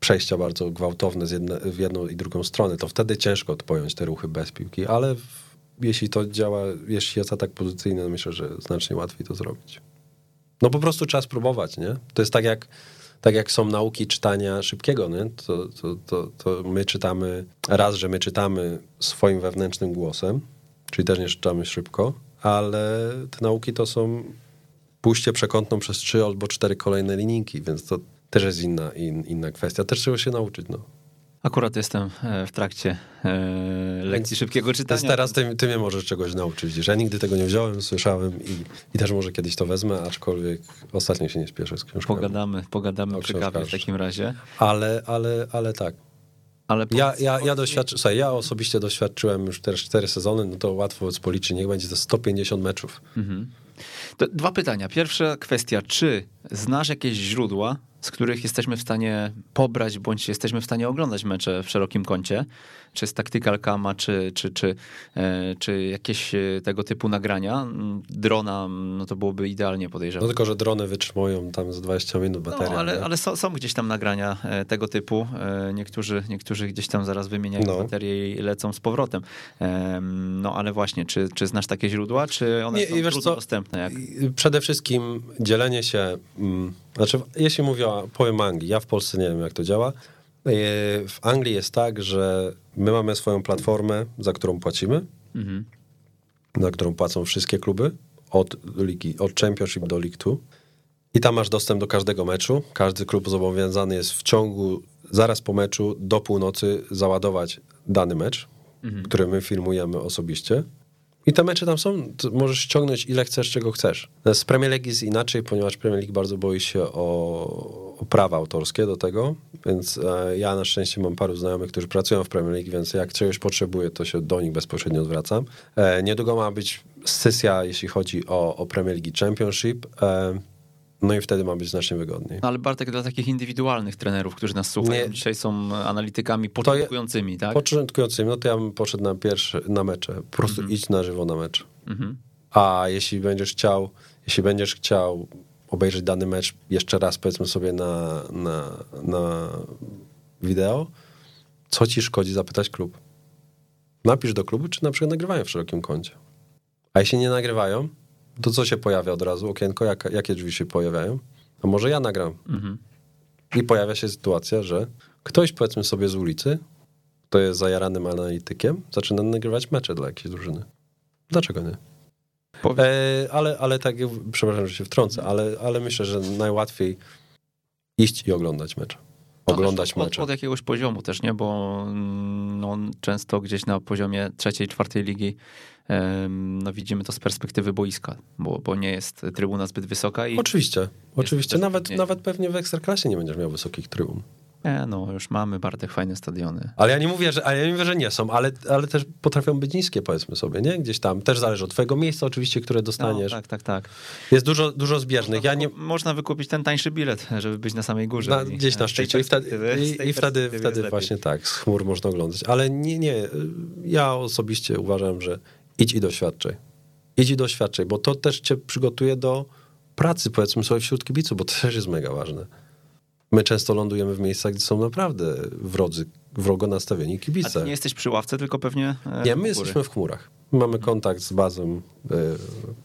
przejścia bardzo gwałtowne z jedne, w jedną i drugą stronę, to wtedy ciężko pojąć te ruchy bez piłki, ale w, jeśli to działa, jeśli jest atak pozycyjny, to myślę, że znacznie łatwiej to zrobić. No po prostu trzeba spróbować, nie? To jest tak jak, tak jak są nauki czytania szybkiego, nie? To, to, to, to my czytamy, raz, że my czytamy swoim wewnętrznym głosem, czyli też nie czytamy szybko, ale te nauki to są pójście przekątną przez trzy albo cztery kolejne linijki, więc to też jest inna, in, inna kwestia. Też trzeba się nauczyć, no. Akurat jestem e, w trakcie e, lekcji szybkiego czytania. Więc teraz ty, ty mnie możesz czegoś nauczyć, że ja nigdy tego nie wziąłem, słyszałem i, i też może kiedyś to wezmę, aczkolwiek ostatnio się nie spieszę z książkami. Pogadamy, pogadamy przy kawie w takim razie. Ale, ale, ale tak. Ale ja, ja, ja, doświadczy, słuchaj, ja osobiście doświadczyłem już teraz cztery sezony, no to łatwo policzyć, niech będzie to 150 meczów. Mhm. dwa pytania. Pierwsza kwestia, czy znasz jakieś źródła, z których jesteśmy w stanie pobrać, bądź jesteśmy w stanie oglądać mecze w szerokim kącie, czy z Tactical Cama, czy, czy, czy, e, czy jakieś e, tego typu nagrania. Mm, drona, no to byłoby idealnie podejrzewam. No tylko, że drony wytrzymują tam z 20 minut baterii. No, ale, ale są, są, gdzieś tam nagrania e, tego typu. Niektórzy, niektórzy gdzieś tam zaraz wymieniają no. baterie i lecą z powrotem. No ale właśnie, czy, czy znasz takie źródła, czy one Nie, są trudno dostępne? Jak? Przede wszystkim dzielenie się... Mm, znaczy, jeśli mówię, powiem Anglii, ja w Polsce nie wiem, jak to działa. W Anglii jest tak, że my mamy swoją platformę, za którą płacimy, mhm. za którą płacą wszystkie kluby, od, ligi, od Championship do League 2. I tam masz dostęp do każdego meczu. Każdy klub zobowiązany jest w ciągu, zaraz po meczu, do północy załadować dany mecz, mhm. który my filmujemy osobiście. I te mecze tam są, możesz ściągnąć ile chcesz, czego chcesz. Z Premier League jest inaczej, ponieważ Premier League bardzo boi się o, o prawa autorskie do tego, więc e, ja na szczęście mam paru znajomych, którzy pracują w Premier League, więc jak czegoś potrzebuję, to się do nich bezpośrednio zwracam. E, niedługo ma być sesja, jeśli chodzi o, o Premier League Championship. E, no i wtedy ma być znacznie wygodniej. No ale Bartek dla takich indywidualnych trenerów, którzy nas słuchają, nie. dzisiaj są analitykami początkującymi, tak? Początkującymi, no to ja bym poszedł na pierwszy, na mecze. Po prostu mm -hmm. idź na żywo na mecz. Mm -hmm. A jeśli będziesz chciał, jeśli będziesz chciał obejrzeć dany mecz jeszcze raz, powiedzmy sobie na, na, na wideo, co ci szkodzi zapytać klub? Napisz do klubu, czy na przykład nagrywają w szerokim kącie. A jeśli nie nagrywają, to co się pojawia od razu? Okienko, jak, jakie drzwi się pojawiają? A może ja nagram. Mhm. I pojawia się sytuacja, że ktoś, powiedzmy sobie z ulicy, kto jest zajaranym analitykiem, zaczyna nagrywać mecze dla jakiejś drużyny. Dlaczego nie? E, ale, ale tak, przepraszam, że się wtrącę, ale, ale myślę, że najłatwiej iść i oglądać mecze. Oglądać no, mecze. Od, od jakiegoś poziomu też, nie? Bo mm, no, często gdzieś na poziomie trzeciej, czwartej ligi no widzimy to z perspektywy boiska, bo, bo nie jest trybuna zbyt wysoka. I oczywiście, oczywiście. Nawet, nawet pewnie w Ekstraklasie nie będziesz miał wysokich trybun. Nie, no już mamy Bartek fajne stadiony. Ale ja nie mówię, że, ale ja nie mówię, że nie są, ale, ale też potrafią być niskie, powiedzmy sobie, nie? Gdzieś tam. Też zależy od twojego miejsca oczywiście, które dostaniesz. No, tak, tak, tak. Jest dużo, dużo zbieżnych. Można, ja nie... można wykupić ten tańszy bilet, żeby być na samej górze. Na, gdzieś na szczycie. I wtedy, i, i wtedy, wtedy właśnie tak, z chmur można oglądać. Ale nie, nie. Ja osobiście uważam, że idź i doświadczaj. Idź i doświadczaj, bo to też cię przygotuje do pracy, powiedzmy sobie, wśród kibiców, bo to też jest mega ważne. My często lądujemy w miejscach, gdzie są naprawdę wrodzy, wrogo nastawieni kibice. A ty nie jesteś przy ławce, tylko pewnie e, Nie, my jesteśmy w chmurach. Mamy kontakt z bazą. e,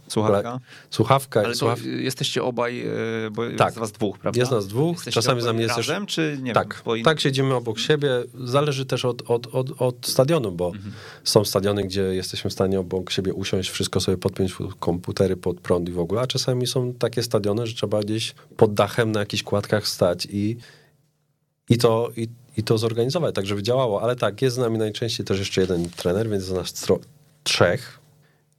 Słuchawka? Słuchawka. Ale słuchaw... jesteście obaj, e, bo Tak. jest was dwóch, prawda? Jest nas dwóch, Jesteście czasami z obaj nami jest razem, czy nie tak, wiem, po tak siedzimy obok siebie. Zależy też od, od, od, od stadionu, bo Mhm. są stadiony, gdzie jesteśmy w stanie obok siebie usiąść, wszystko sobie podpiąć, komputery pod prąd i w ogóle, a czasami są takie stadiony, że trzeba gdzieś pod dachem na jakichś kładkach stać i, i, to, i, i to zorganizować, tak żeby działało. Ale tak, jest z nami najczęściej też jeszcze jeden trener, więc jest nas trzech.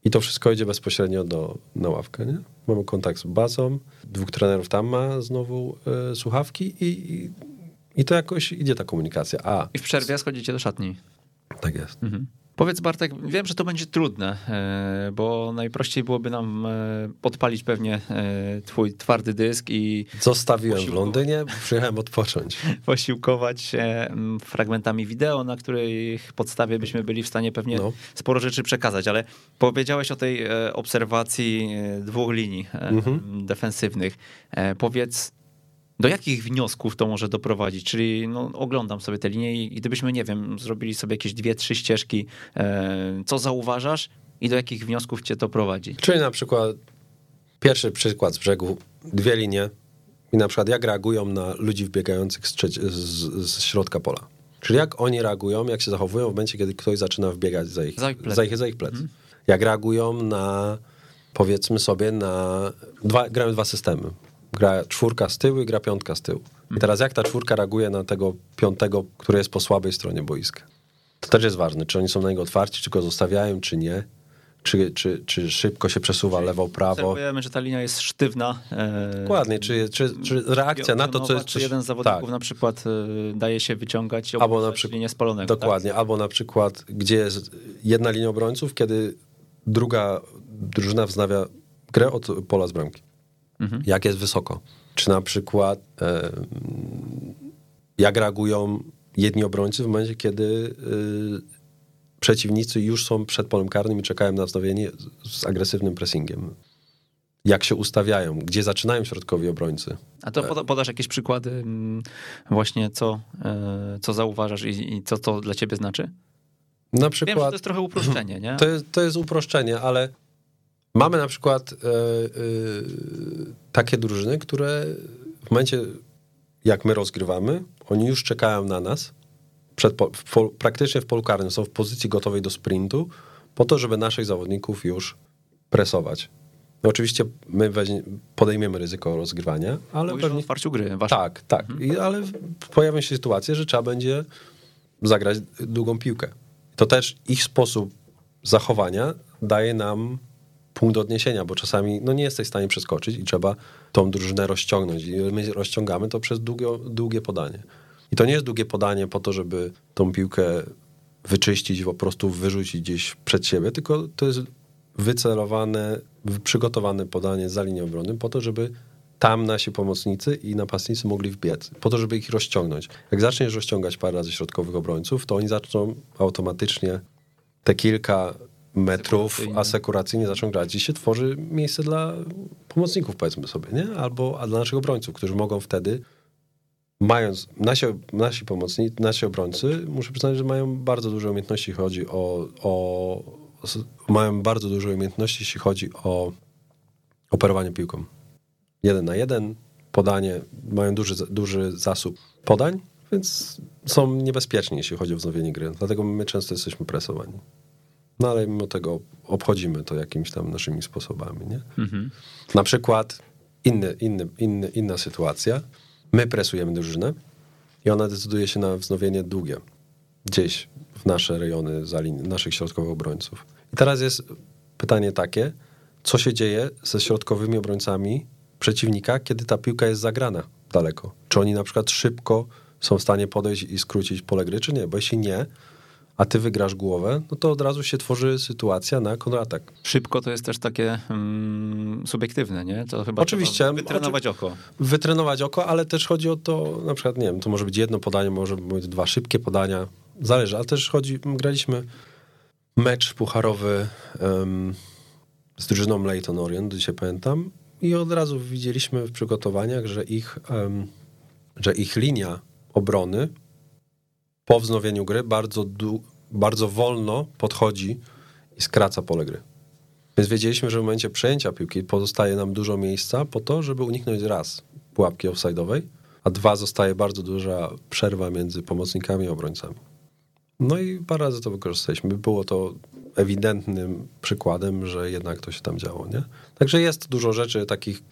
I to wszystko idzie bezpośrednio do, na ławkę, nie? Mamy kontakt z bazą, dwóch trenerów tam ma znowu e, słuchawki i, i, i to jakoś idzie ta komunikacja. A, I w przerwie schodzicie do szatni. tak jest. Mhm. Powiedz Bartek, wiem, że to będzie trudne, e, bo najprościej byłoby nam e, podpalić pewnie e, twój twardy dysk i Zostawiłem w Posiłku. Londynie, przyjechałem odpocząć. *laughs* posiłkować się fragmentami wideo, na których podstawie byśmy byli w stanie pewnie No. sporo rzeczy przekazać, ale powiedziałeś o tej obserwacji dwóch linii Mhm. defensywnych. Powiedz, do jakich wniosków to może doprowadzić? Czyli no, oglądam sobie te linie i gdybyśmy, nie wiem, zrobili sobie jakieś dwie, trzy ścieżki, e, co zauważasz i do jakich wniosków cię to prowadzi? Czyli na przykład pierwszy przykład z brzegu, dwie linie i na przykład jak reagują na ludzi wbiegających z, z, z środka pola. Czyli jak oni reagują, jak się zachowują w momencie, kiedy ktoś zaczyna wbiegać za ich, Za ich plecy. za ich, za ich plec. Jak reagują na, powiedzmy sobie, na... Dwa, grają dwa systemy. Gra czwórka z tyłu i gra piątka z tyłu. I teraz jak ta czwórka reaguje na tego piątego, który jest po słabej stronie boiska? To też jest ważne, czy oni są na niego otwarci, czy go zostawiają, czy nie. Czy, czy, czy szybko się przesuwa lewo, prawo. Obserwujemy, że ta linia jest sztywna. e, Dokładnie, czy, czy, czy reakcja na to, co jest Czy jeden z zawodników tak, na przykład e, daje się wyciągać Albo na przykład- linię spalonego. Dokładnie, albo na przykład, gdzie jest jedna linia obrońców, kiedy druga drużyna wznawia grę od pola z bramki. Mhm. Jak jest wysoko. Czy na przykład e, jak reagują jedni obrońcy w momencie, kiedy e, przeciwnicy już są przed polem karnym i czekają na wznowienie z, agresywnym pressingiem. Jak się ustawiają, gdzie zaczynają środkowi obrońcy. A to poda, podasz jakieś przykłady mm, właśnie, co, e, co zauważasz i, i co to dla ciebie znaczy? Na Wiem, że przykład... to jest trochę uproszczenie, nie? To jest, to jest uproszczenie, ale mamy na przykład e, e, takie drużyny, które w momencie, jak my rozgrywamy, oni już czekają na nas, przed, w, praktycznie w polu karnym, są w pozycji gotowej do sprintu, po to, żeby naszych zawodników już presować. No oczywiście my weźmie, podejmiemy ryzyko rozgrywania, ale Mówisz o pewnie... otwarciu gry. Wasze. Tak, tak. I, ale pojawią się sytuacje, że trzeba będzie zagrać długą piłkę. To też ich sposób zachowania daje nam punkt odniesienia, bo czasami no, nie jesteś w stanie przeskoczyć i trzeba tą drużynę rozciągnąć. I my rozciągamy to przez długie, długie podanie. I to nie jest długie podanie po to, żeby tą piłkę wyczyścić po prostu wyrzucić gdzieś przed siebie, tylko to jest wycelowane, wy- przygotowane podanie za linią obrony po to, żeby tam nasi pomocnicy i napastnicy mogli wbiec, po to, żeby ich rozciągnąć. Jak zaczniesz rozciągać parę razy środkowych obrońców, to oni zaczną automatycznie te kilka metrów Asekuracyjnie. zaczną grać i się tworzy miejsce dla pomocników, powiedzmy sobie, nie? Albo a dla naszych obrońców, którzy mogą wtedy mając, nasi, nasi pomocnicy, nasi obrońcy, muszę przyznać, że mają bardzo duże umiejętności, jeśli chodzi o, o mają bardzo duże umiejętności, jeśli chodzi o operowanie piłką. Jeden na jeden, podanie, mają duży, duży zasób podań, więc są niebezpieczni, jeśli chodzi o wznowienie gry. Dlatego my często jesteśmy presowani. No ale mimo tego obchodzimy to jakimiś tam naszymi sposobami, nie? Mhm. Na przykład inny, inny, inny, inna sytuacja. My presujemy drużynę i ona decyduje się na wznowienie długie. Gdzieś w nasze rejony za naszych środkowych obrońców. I teraz jest pytanie takie, co się dzieje ze środkowymi obrońcami przeciwnika, kiedy ta piłka jest zagrana daleko? Czy oni na przykład szybko są w stanie podejść i skrócić pole gry, czy nie? Bo jeśli nie, a ty wygrasz głowę, no to od razu się tworzy sytuacja na kontratak. Szybko to jest też takie mm, subiektywne, nie? To chyba Oczywiście, wytrenować oko. wytrenować oko, ale też chodzi o to, na przykład, nie wiem, to może być jedno podanie, może być dwa szybkie podania, zależy, ale też chodzi, graliśmy mecz pucharowy em, z drużyną Leyton Orient, dzisiaj pamiętam, i od razu widzieliśmy w przygotowaniach, że ich, em, że ich linia obrony po wznowieniu gry bardzo, bardzo wolno podchodzi i skraca pole gry. Więc wiedzieliśmy, że w momencie przejęcia piłki pozostaje nam dużo miejsca po to, żeby uniknąć raz pułapki offside'owej, a dwa zostaje bardzo duża przerwa między pomocnikami i obrońcami. No i parę razy to wykorzystaliśmy. Było to ewidentnym przykładem, że jednak to się tam działo, nie? Także jest dużo rzeczy takich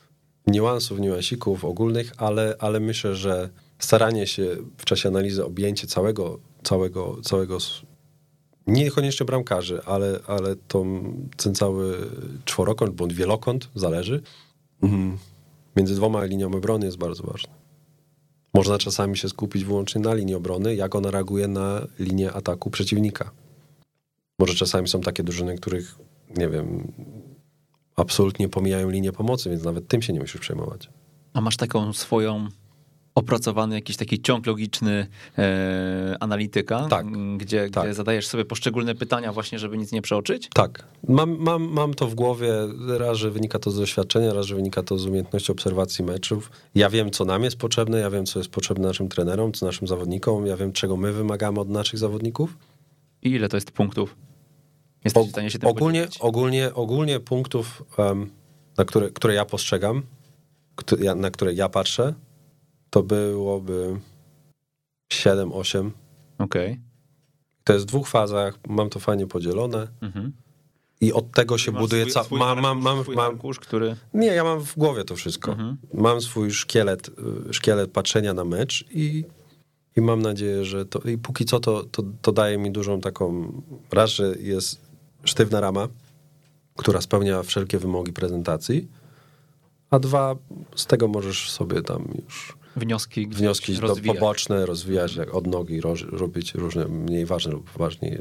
niuansów, niuansików ogólnych, ale, ale myślę, że staranie się w czasie analizy objęcie całego, całego, całego niekoniecznie bramkarzy, ale, ale tą, ten cały czworokąt bądź wielokąt, zależy, mhm. między dwoma liniami obrony jest bardzo ważny. Można czasami się skupić wyłącznie na linii obrony, jak ona reaguje na linię ataku przeciwnika. Może czasami są takie drużyny, których, nie wiem, absolutnie pomijają linię pomocy, więc nawet tym się nie musisz przejmować. A masz taką swoją opracowany jakiś taki ciąg logiczny e, analityka, tak, gdzie, tak. gdzie zadajesz sobie poszczególne pytania właśnie, żeby nic nie przeoczyć? Tak. Mam, mam, mam to w głowie, raz, że wynika to z doświadczenia, raz, że wynika to z umiejętności obserwacji meczów. Ja wiem, co nam jest potrzebne, ja wiem, co jest potrzebne naszym trenerom, co naszym zawodnikom, ja wiem, czego my wymagamy od naszych zawodników. I ile to jest punktów? Jesteś w stanie się tym ogólnie, ogólnie, ogólnie punktów, um, na które, które ja postrzegam, na które ja patrzę, to byłoby 7-8. Okej. Okay. To jest w dwóch fazach, mam to fajnie podzielone. Mhm. I od tego się buduje cały. Mam, mam, mam, mam który. Nie, ja mam w głowie to wszystko. Mhm. Mam swój szkielet, y, szkielet patrzenia na mecz i, i mam nadzieję, że to. I póki co to, to, to daje mi dużą taką. Raz, że jest sztywna rama, która spełnia wszelkie wymogi prezentacji, a dwa, z tego możesz sobie tam już wnioski, wnioski do, poboczne, rozwijać jak od nogi, robić różne mniej ważne lub ważniej,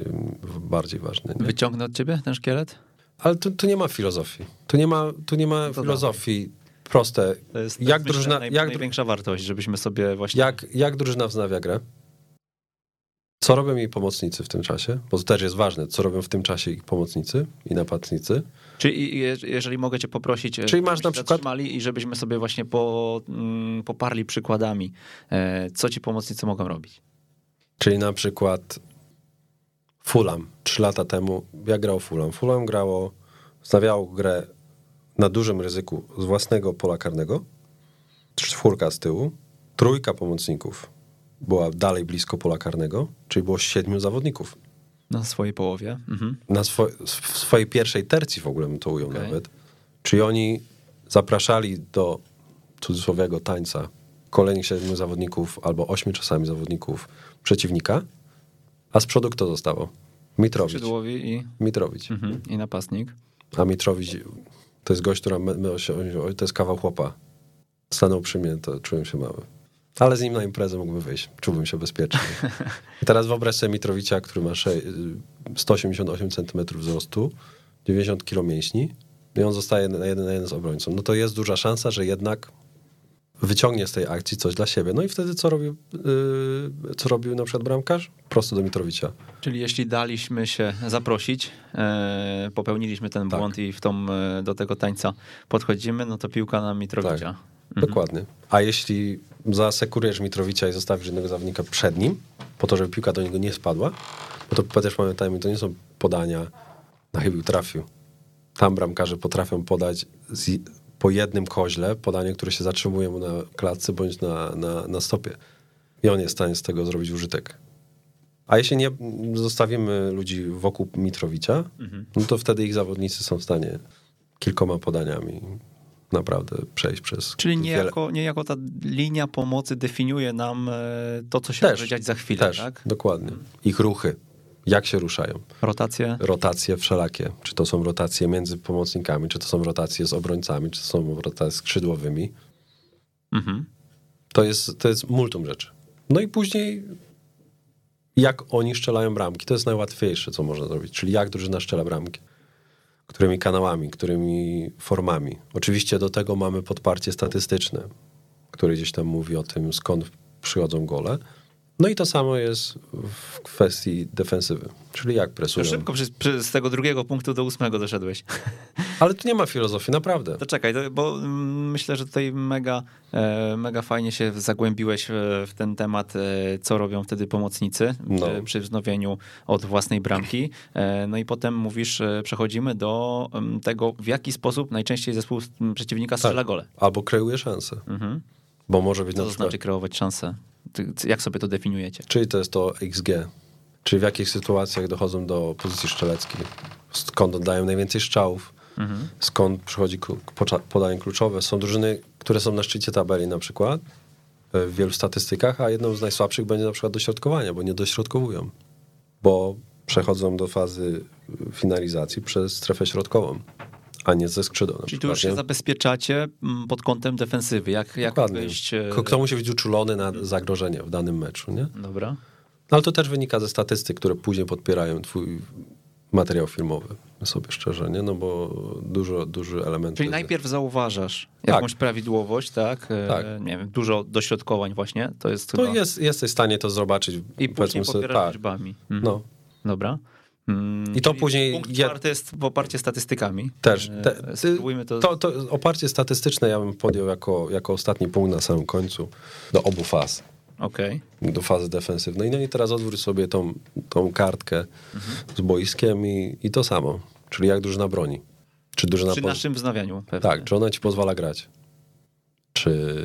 bardziej ważne. Nie? Wyciągnę od ciebie ten szkielet? Ale tu, tu nie ma filozofii. Tu nie ma, tu nie ma no filozofii. Dawaj. Proste. To jest, jak to drużyna, naj, jak, największa wartość, żebyśmy sobie właśnie... Jak, jak drużyna wznawia grę? Co robią jej pomocnicy w tym czasie? Bo to też jest ważne, co robią w tym czasie ich pomocnicy i napastnicy. Czyli jeżeli mogę cię poprosić, e, Czyli masz na przykład i żebyśmy sobie właśnie po, mm, poparli przykładami, e, co ci pomocnicy mogą robić. Czyli na przykład Fulham trzy lata temu, jak grał Fulham? Fulham grało, stawiało grę na dużym ryzyku z własnego pola karnego, czwórka z tyłu, trójka pomocników była dalej blisko pola karnego, czyli było siedmiu zawodników. Na swojej połowie. Mhm. Na swo w swojej pierwszej tercji w ogóle bym to ujął okay. nawet. Czyli oni zapraszali do cudzysłowiego tańca kolejnych siedmiu zawodników albo ośmiu czasami zawodników przeciwnika, a z przodu kto zostało? Mitrowicz. i... Mitrowicz. Mhm. I napastnik. A Mitrowicz to jest gość, który to jest kawał chłopa. Stanął przy mnie, to czułem się mały. Ale z nim na imprezę mógłbym wyjść. Czułbym się bezpiecznie. I *laughs* teraz wyobraź sobie Mitrowicza, który ma 188 cm wzrostu, 90 kg mięśni i on zostaje na jeden na jeden z obrońcą. No to jest duża szansa, że jednak wyciągnie z tej akcji coś dla siebie. No i wtedy co robił, yy, co robił na przykład bramkarz? Prosto do Mitrowicza. Czyli jeśli daliśmy się zaprosić, e, popełniliśmy ten tak. błąd i w tą, e, do tego tańca podchodzimy, no to piłka na Mitrowicza. Tak. Mhm. Dokładnie. A jeśli zasekurujesz Mitrowicza i zostawisz jednego zawodnika przed nim, po to, żeby piłka do niego nie spadła, bo to też pamiętajmy, to nie są podania na chybił trafił. Tam bramkarze potrafią podać z, po jednym koźle podanie, które się zatrzymuje mu na klatce bądź na, na, na stopie. I on jest w stanie z tego zrobić użytek. A jeśli nie zostawimy ludzi wokół Mitrowicza, mhm. no to wtedy ich zawodnicy są w stanie kilkoma podaniami naprawdę przejść przez. Czyli niejako, wiele... niejako ta linia pomocy definiuje nam e, to, co się też, może dziać za chwilę, też, tak? Dokładnie. Ich ruchy. Jak się ruszają? Rotacje? Rotacje wszelakie. Czy to są rotacje między pomocnikami, czy to są rotacje z obrońcami, czy to są rotacje skrzydłowymi. Mhm. To, jest, to jest multum rzeczy. No i później jak oni strzelają bramki. To jest najłatwiejsze, co można zrobić. Czyli jak drużyna strzela bramki którymi kanałami, którymi formami. Oczywiście do tego mamy podparcie statystyczne, które gdzieś tam mówi o tym, skąd przychodzą gole. No i to samo jest w kwestii defensywy, czyli jak presują. Szybko z tego drugiego punktu do ósmego doszedłeś. *laughs* Ale tu nie ma filozofii, naprawdę. To czekaj, to, bo mm, myślę, że tutaj mega, e, mega fajnie się zagłębiłeś w, ten temat, e, co robią wtedy pomocnicy No. przy, przy wznowieniu od własnej bramki. E, No i potem mówisz, e, przechodzimy do em, tego, w jaki sposób najczęściej zespół m, przeciwnika strzela gole. Albo kreuje szansę, Mhm. bo może być Co na to przykład... znaczy kreować szansę? Jak sobie to definiujecie? Czyli to jest to XG. Czyli w jakich sytuacjach dochodzą do pozycji strzeleckiej. Skąd oddają najwięcej strzałów. Mhm. Skąd przychodzi podanie kluczowe. Są drużyny, które są na szczycie tabeli na przykład e, w wielu statystykach, a jedną z najsłabszych będzie na przykład dośrodkowania, bo nie dośrodkowują. Bo przechodzą do fazy finalizacji przez strefę środkową, a nie ze skrzydła na Czyli tu już się zabezpieczacie m, pod kątem defensywy. Jak, jak Dokładnie. wyjść... e, Kto- musi być uczulony na zagrożenie w danym meczu, nie? Dobra. No, ale to też wynika ze statystyk, które później podpierają twój materiał filmowy, sobie szczerze, nie? No bo dużo, duży element... Czyli najpierw zauważasz jakąś prawidłowość, tak? E, Tak. Nie wiem, dużo dośrodkowań właśnie, to jest To chyba... jest, jesteś w stanie to zobaczyć. I później sobie, tak. liczbami. Mhm. No, Dobra. Mm, I to czyli później Punkt czwarty jest w oparcie statystykami. też. E, Te, Spróbujmy to... to, to oparcie statystyczne ja bym podjął jako, jako ostatni punkt na samym końcu do obu faz. Okej. Do fazy defensywnej. No i teraz odwróć sobie tą, tą kartkę Mhm. z boiskiem i, i to samo. Czyli jak drużyna broni. Czy drużyna Przy poz- naszym wznowieniu pewnie. Tak, czy ona ci pozwala grać? Czy,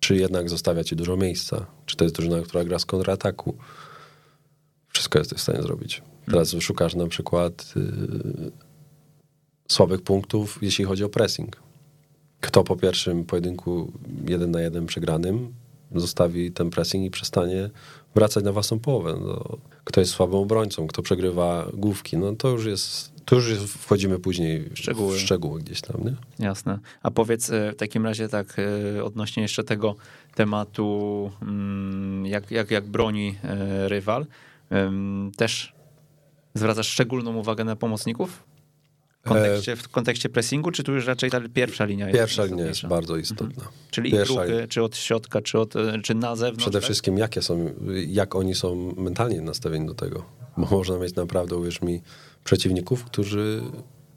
czy jednak zostawia ci dużo miejsca? Czy to jest drużyna, która gra z kontrataku? Wszystko jesteś w stanie zrobić. Teraz szukasz na przykład y, słabych punktów, jeśli chodzi o pressing. Kto po pierwszym pojedynku jeden na jeden przegranym zostawi ten pressing i przestanie wracać na własną połowę. No, kto jest słabym obrońcą, kto przegrywa główki, no to już jest, to już jest, wchodzimy później Szczegóły. w szczegóły gdzieś tam, nie? Jasne. A powiedz e, w takim razie tak e, odnośnie jeszcze tego tematu, mm, jak, jak, jak broni rywal, też zwracasz szczególną uwagę na pomocników? W kontekście, w kontekście pressingu, czy tu już raczej ta pierwsza linia jest E, Pierwsza linia jest bardzo istotna. Czyli pierwsza ruchy, czy od środka, czy, od, e, czy na zewnątrz? Przede tak? wszystkim jakie są, jak oni są mentalnie nastawieni do tego. Bo można mieć naprawdę, uwierz mi, przeciwników, którzy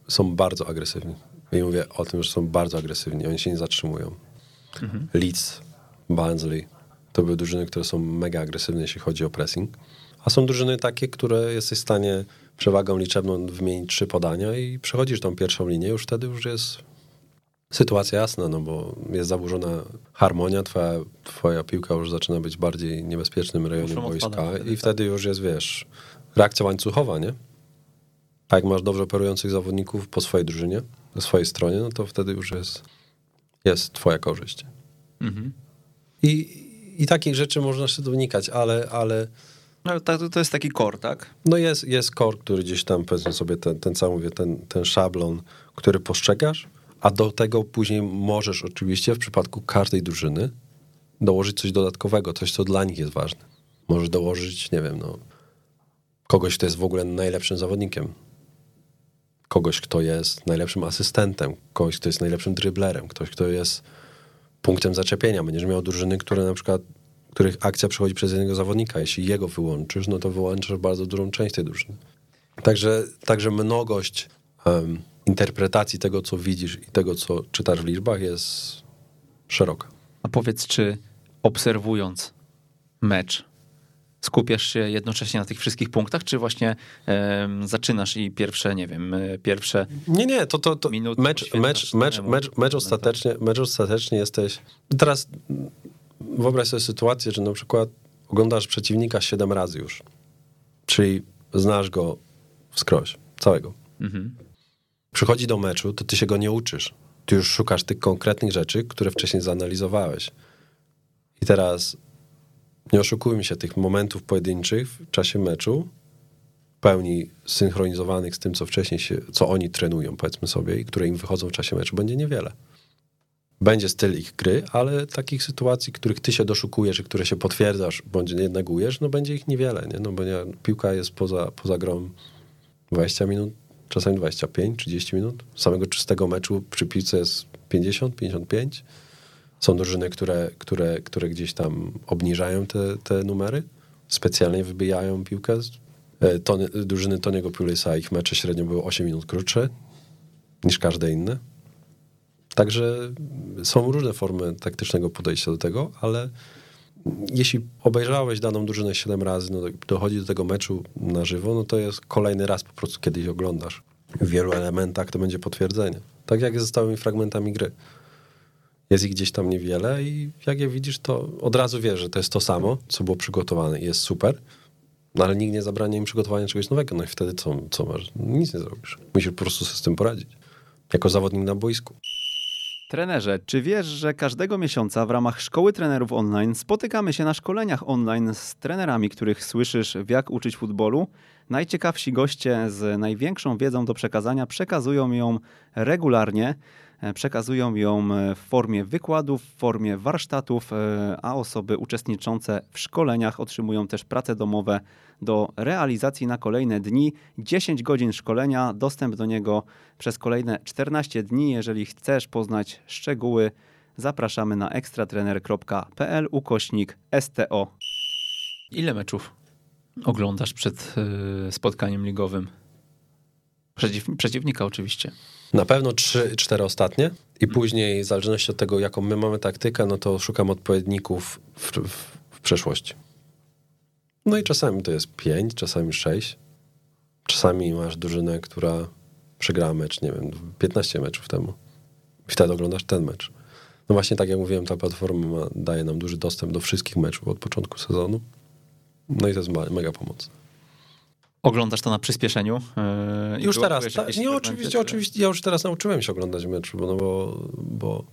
są bardzo agresywni. I mówię o tym, że są bardzo agresywni, oni się nie zatrzymują. Leeds, Barnsley, to były drużyny, które są mega agresywne, jeśli chodzi o pressing. A są drużyny takie, które jesteś w stanie przewagą liczebną wymienić trzy podania i przechodzisz tą pierwszą linię, już wtedy już jest sytuacja jasna, no bo jest zaburzona harmonia, twoja, twoja piłka już zaczyna być bardziej niebezpiecznym rejonie Muszą boiska wtedy, i tak. wtedy już jest, wiesz, reakcja łańcuchowa, nie? A jak masz dobrze operujących zawodników po swojej drużynie, po swojej stronie, no to wtedy już jest, jest twoja korzyść. Mhm. I, I takich rzeczy można się donikać, ale, ale No, to, to jest taki core, tak? no jest, jest core, który gdzieś tam, powiedzmy sobie, ten, ten cały, mówię, ten, ten szablon, który postrzegasz, a do tego później możesz oczywiście w przypadku każdej drużyny dołożyć coś dodatkowego, coś, co dla nich jest ważne. Możesz dołożyć, nie wiem, no, kogoś, kto jest w ogóle najlepszym zawodnikiem, kogoś, kto jest najlepszym asystentem, kogoś, kto jest najlepszym dryblerem, ktoś, kto jest punktem zaczepienia. Będziesz miał drużyny, które na przykład, których akcja przechodzi przez jednego zawodnika. Jeśli jego wyłączysz, no to wyłączysz bardzo dużą część tej drużyny. Także, także mnogość em, interpretacji tego, co widzisz i tego, co czytasz w liczbach jest szeroka. A powiedz, czy obserwując mecz, skupiasz się jednocześnie na tych wszystkich punktach, czy właśnie zaczynasz i pierwsze, nie wiem, e, pierwsze Nie, nie, to, to, to Minuty mecz, mecz, mecz, mecz, mecz, ostatecznie, mecz ostatecznie jesteś... Teraz wyobraź sobie sytuację, że na przykład oglądasz przeciwnika 7 razy już, czyli znasz go wskroś, całego. Mhm. Przychodzi do meczu, to ty się go nie uczysz. Ty już szukasz tych konkretnych rzeczy, które wcześniej zanalizowałeś. I teraz nie oszukujmy się, tych momentów pojedynczych w czasie meczu, pełni synchronizowanych z tym, co wcześniej się, co oni trenują, powiedzmy sobie, i które im wychodzą w czasie meczu, będzie niewiele. Będzie styl ich gry, ale takich sytuacji, których ty się doszukujesz i które się potwierdzasz, bądź nie negujesz, no będzie ich niewiele, nie? No bo nie, piłka jest poza, poza grą 20 minut, czasami 25, 30 minut. Samego czystego meczu przy piłce jest 50, 55. Są drużyny, które, które, które gdzieś tam obniżają te, te numery, specjalnie wybijają piłkę. E, Tony, drużyny Tony'ego Pulisa, ich mecze średnio były 8 minut krótsze niż każde inne. Także są różne formy taktycznego podejścia do tego, ale jeśli obejrzałeś daną drużynę 7 razy, no dochodzi do tego meczu na żywo, no to jest kolejny raz po prostu kiedyś oglądasz. W wielu elementach to będzie potwierdzenie. Tak jak ze stałymi fragmentami gry. Jest ich gdzieś tam niewiele i jak je widzisz, to od razu wiesz, że to jest to samo, co było przygotowane i jest super, no ale nikt nie zabrania im przygotowania czegoś nowego. No i wtedy co, co masz? Nic nie zrobisz. Musisz po prostu sobie z tym poradzić. Jako zawodnik na boisku. Trenerze, czy wiesz, że każdego miesiąca w ramach Szkoły Trenerów Online spotykamy się na szkoleniach online z trenerami, których słyszysz w jak uczyć futbolu? Najciekawsi goście z największą wiedzą do przekazania przekazują ją regularnie. E, przekazują ją e, w formie wykładów, w formie warsztatów, e, a osoby uczestniczące w szkoleniach otrzymują też prace domowe do realizacji na kolejne dni. 10 godzin szkolenia, dostęp do niego przez kolejne 14 dni. Jeżeli chcesz poznać szczegóły, zapraszamy na ekstratrener.pl ukośnik STO. Ile meczów oglądasz przed spotkaniem ligowym? Przeciw, przeciwnika oczywiście. Na pewno trzy, cztery ostatnie i później, w zależności od tego, jaką my mamy taktykę, no to szukam odpowiedników w, w, w przeszłości. No i czasami to jest pięć, czasami sześć. Czasami masz drużynę, która przegrała mecz, nie wiem, 15 meczów temu. I wtedy oglądasz ten mecz. No właśnie tak jak mówiłem, ta platforma daje nam duży dostęp do wszystkich meczów od początku sezonu. No i to jest mega pomoc. Oglądasz to na przyspieszeniu? Yy, już teraz. Ta, nie, oczywiście, oczywiście. Ja już teraz nauczyłem się oglądać mecz, bo, no bo, bo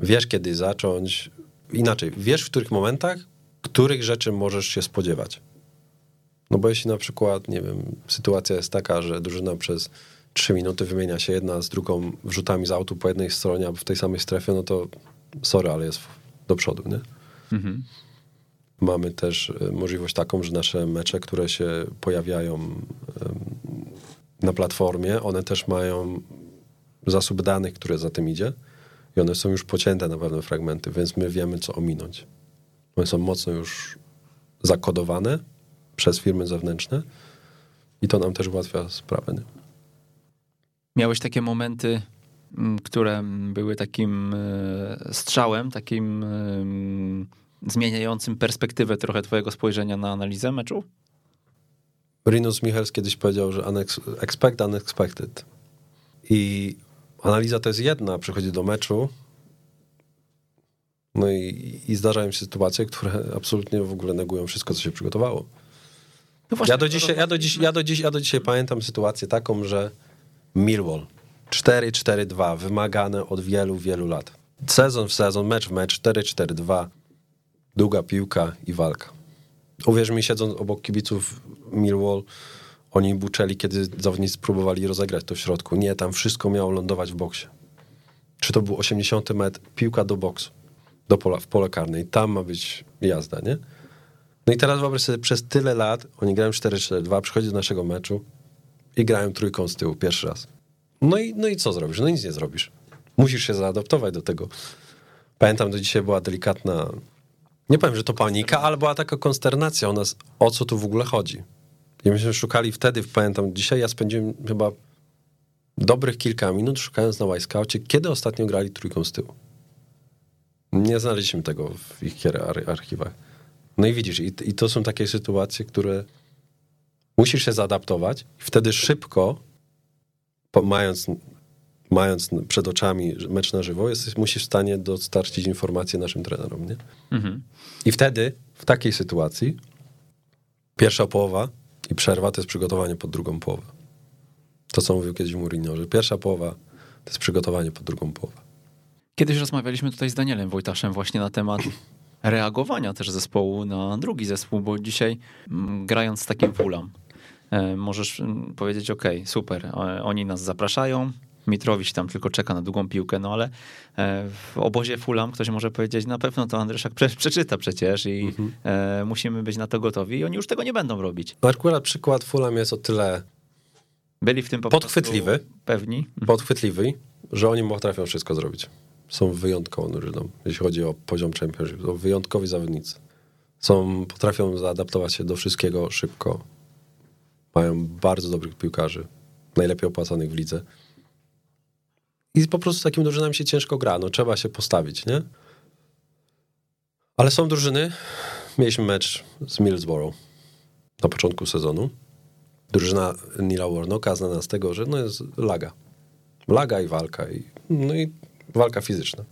wiesz, kiedy zacząć. Inaczej, wiesz, w których momentach, których rzeczy możesz się spodziewać. No bo jeśli na przykład, nie wiem, sytuacja jest taka, że drużyna przez trzy minuty wymienia się jedna z drugą wrzutami z autu po jednej stronie, albo w tej samej strefie, no to sorry, ale jest do przodu, nie? Mhm. Mamy też e, możliwość taką, że nasze mecze, które się pojawiają na platformie, one też mają zasób danych, które za tym idzie i one są już pocięte na pewne fragmenty, więc my wiemy, co ominąć. One są mocno już zakodowane przez firmy zewnętrzne i to nam też ułatwia sprawę. Nie? Miałeś takie momenty, które były takim e, strzałem, takim zmieniającym perspektywę trochę twojego spojrzenia na analizę meczu? Rinus Michels kiedyś powiedział, że expect unexpected. I analiza to jest jedna, przychodzi do meczu, no i, i zdarzają się sytuacje, które absolutnie w ogóle negują wszystko, co się przygotowało. No właśnie, ja, do dzisiaj, ja, do dziś, ja, do dziś, ja do dzisiaj pamiętam sytuację taką, że Millwall 4-4-2, wymagane od wielu, wielu lat. Sezon w sezon, mecz w mecz, 4-4-2 długa piłka i walka. Uwierz mi, siedząc obok kibiców Millwall, oni buczeli, kiedy zawodnicy próbowali rozegrać to w środku. Nie, tam wszystko miało lądować w boksie. Czy to był 80 metr, piłka do boksu, do pola, w pole karnej. Tam ma być jazda, nie? No i teraz wyobraź sobie, przez tyle lat oni grają 4-4-2, przychodzi do naszego meczu i grają trójką z tyłu pierwszy raz. No i, no i co zrobisz? No nic nie zrobisz. Musisz się zaadaptować do tego. Pamiętam, do dzisiaj była delikatna nie powiem, że to panika, ale była taka konsternacja u nas, o co tu w ogóle chodzi. I myśmy szukali wtedy, pamiętam, dzisiaj ja spędziłem chyba dobrych kilka minut szukając na Wajskaucie, kiedy ostatnio grali trójką z tyłu. Nie znaleźliśmy tego w ich archiwach. No i widzisz, i, i to są takie sytuacje, które musisz się zaadaptować i wtedy szybko, mając mając przed oczami mecz na żywo, jesteś, musisz w stanie dostarczyć informacje naszym trenerom, nie? Mhm. I wtedy, w takiej sytuacji, pierwsza połowa i przerwa to jest przygotowanie pod drugą połowę. To, co mówił kiedyś Mourinho, że pierwsza połowa to jest przygotowanie pod drugą połowę. Kiedyś rozmawialiśmy tutaj z Danielem Wojtaszem właśnie na temat reagowania też zespołu na drugi zespół, bo dzisiaj mm, grając z takim Fulham, e, możesz mm, powiedzieć, ok, super, oni nas zapraszają, Mitrowicz tam tylko czeka na długą piłkę, no ale e, w obozie Fulham ktoś może powiedzieć, na pewno to Andryszak prze, przeczyta przecież i mhm. e, musimy być na to gotowi i oni już tego nie będą robić. Akurat przykład Fulham jest o tyle byli w tym po podchwytliwy, pewni. Mhm. Podchwytliwy, że oni potrafią wszystko zrobić. Są wyjątkową drużyną, jeśli chodzi o poziom championship. To wyjątkowi zawodnicy. Są, potrafią zaadaptować się do wszystkiego szybko. Mają bardzo dobrych piłkarzy, najlepiej opłacanych w lidze. I po prostu takim drużynami się ciężko gra, no trzeba się postawić, nie? Ale są drużyny, mieliśmy mecz z Millsboro na początku sezonu. Drużyna Nila Warnocka znana z tego, że no jest laga. Laga i walka. I, no i walka fizyczna.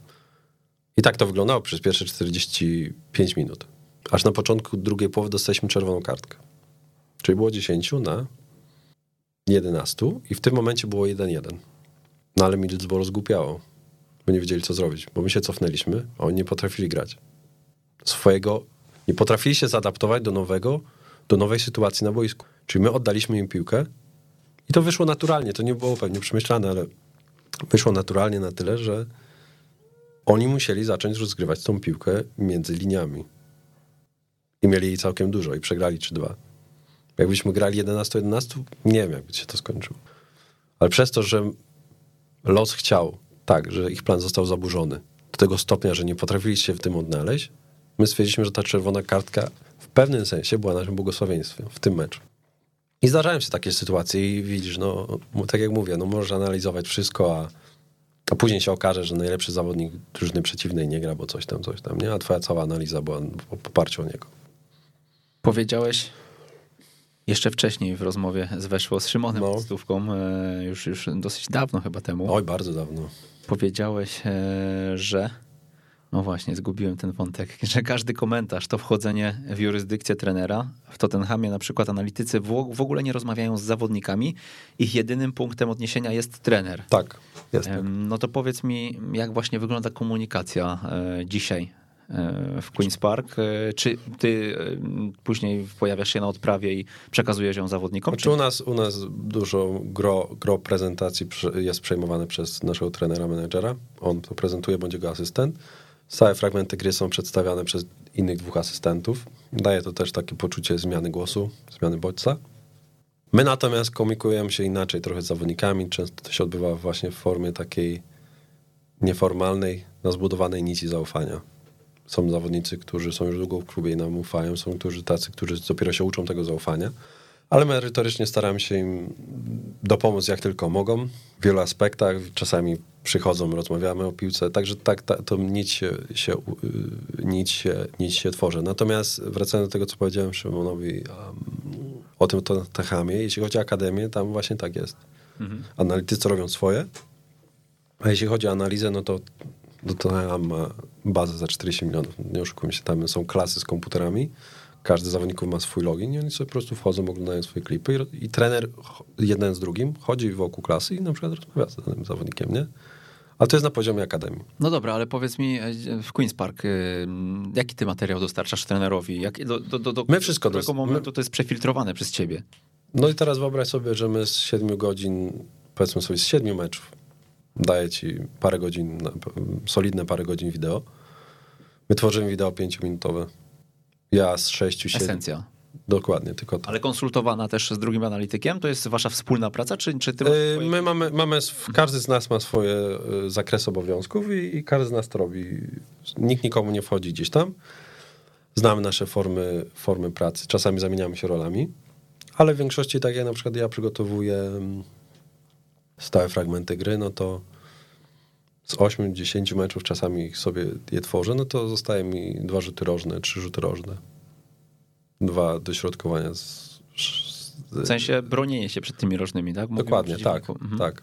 I tak to wyglądało przez pierwsze 45 minut. Aż na początku drugiej połowy dostaliśmy czerwoną kartkę. Czyli było 10 na 11 i w tym momencie było 1-1. No ale Middlesbrough zgłupiało, bo nie wiedzieli co zrobić, bo my się cofnęliśmy, a oni nie potrafili grać. Swojego, nie potrafili się zaadaptować do nowego, do nowej sytuacji na boisku. Czyli my oddaliśmy im piłkę i to wyszło naturalnie, to nie było pewnie przemyślane, ale wyszło naturalnie na tyle, że oni musieli zacząć rozgrywać tą piłkę między liniami. I mieli jej całkiem dużo i przegrali 3-2. Jakbyśmy grali 11-11, nie wiem, jakby się to skończyło. Ale przez to, że los chciał tak, że ich plan został zaburzony do tego stopnia, że nie potrafili się w tym odnaleźć, my stwierdziliśmy, że ta czerwona kartka w pewnym sensie była naszym błogosławieństwem w tym meczu. I zdarzają się takie sytuacje i widzisz, no tak jak mówię, no możesz analizować wszystko, a, a później się okaże, że najlepszy zawodnik drużyny przeciwnej nie gra, bo coś tam, coś tam, nie? A twoja cała analiza była w poparciu o niego. Powiedziałeś jeszcze wcześniej w rozmowie z Weszło z Szymonem no. Stówką, e, już, już dosyć dawno chyba temu. Oj, bardzo dawno. Powiedziałeś, e, że no właśnie, zgubiłem ten wątek, *laughs* że każdy komentarz to wchodzenie w jurysdykcję trenera. W Tottenhamie na przykład analitycy w ogóle nie rozmawiają z zawodnikami. Ich jedynym punktem odniesienia jest trener. Tak, jest. No to powiedz mi, jak właśnie wygląda komunikacja e, dzisiaj w Queen's Park. E, czy ty e, później pojawiasz się na odprawie i przekazujesz ją zawodnikom? Czy u nas, u nas dużo gro, gro prezentacji jest przejmowane przez naszego trenera, menedżera. On to prezentuje, bądź jego asystent. Całe fragmenty gry są przedstawiane przez innych dwóch asystentów. Daje to też takie poczucie zmiany głosu, zmiany bodźca. My natomiast komunikujemy się inaczej trochę z zawodnikami. Często to się odbywa właśnie w formie takiej nieformalnej, na zbudowanej nici zaufania. Są zawodnicy, którzy są już długo w klubie i nam ufają, są którzy tacy, którzy dopiero się uczą tego zaufania, ale merytorycznie staramy się im dopomóc jak tylko mogą w wielu aspektach. Czasami przychodzą, rozmawiamy o piłce, także tak ta, to nic się, się, nic, się, nic się tworzy. Natomiast wracając do tego, co powiedziałem Szymonowi um, o tym to Techamie, jeśli chodzi o akademię, tam właśnie tak jest. Mhm. Analitycy robią swoje, a jeśli chodzi o analizę, no to do Tottenham ma bazę za 40 milionów. Nie oszukujmy się, tam są klasy z komputerami. Każdy z zawodników ma swój login i oni sobie po prostu wchodzą, oglądają swoje klipy i, i trener jeden z drugim chodzi wokół klasy i na przykład rozmawia z danym zawodnikiem, nie? Ale to jest na poziomie akademii. No dobra, ale powiedz mi e, w Queen's Park, y, jaki ty materiał dostarczasz trenerowi? Jak, do, do, do, do my wszystko momentu to jest przefiltrowane przez ciebie? No i teraz wyobraź sobie, że my z siedmiu godzin, powiedzmy sobie z siedmiu meczów, daję ci parę godzin, solidne parę godzin wideo. My tworzymy wideo pięciominutowe. Ja z sześciu, siedmiu. Esencja. Dokładnie, tylko to. Ale konsultowana też z drugim analitykiem? To jest wasza wspólna praca, czy, czy ty yy, My mamy, mamy, każdy z nas ma swoje y, zakresy obowiązków i, i, każdy z nas to robi. Nikt nikomu nie wchodzi gdzieś tam. Znamy nasze formy, formy pracy. Czasami zamieniamy się rolami, ale w większości, tak jak na przykład ja przygotowuję mm, stałe fragmenty gry, no to z 8-10 meczów czasami sobie je tworzę, no to zostaje mi dwa rzuty rożne, trzy rzuty rożne. Dwa dośrodkowania z, z... W sensie bronienie się przed tymi rożnymi, tak? Mówimy Dokładnie, tak, mhm. tak.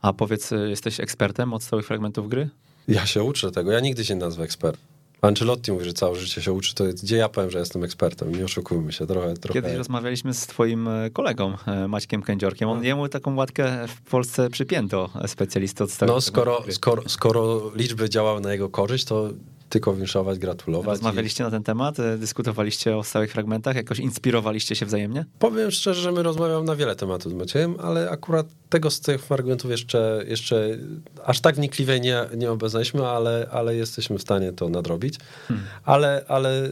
A powiedz, jesteś ekspertem od stałych fragmentów gry? Ja się uczę tego, ja nigdy się nie nazwę ekspertem. Ancelotti mówi, że całe życie się uczy, to gdzie ja powiem, że jestem ekspertem, nie oszukujmy się, trochę, trochę. Kiedyś rozmawialiśmy z twoim e, kolegą, e, Maćkiem Kędziorkiem, on jemu taką łatkę w Polsce przypięto, e, specjalistę od No skoro, skoro, skoro liczby działały na jego korzyść, to tylko winszować, gratulować. Rozmawialiście i... na ten temat? Dyskutowaliście o stałych fragmentach? Jakoś inspirowaliście się wzajemnie? Powiem szczerze, że my rozmawiamy na wiele tematów z Maciejem, ale akurat tego z tych fragmentów jeszcze, jeszcze aż tak wnikliwie nie, nie obeznaliśmy, ale, ale jesteśmy w stanie to nadrobić. Hmm. Ale, ale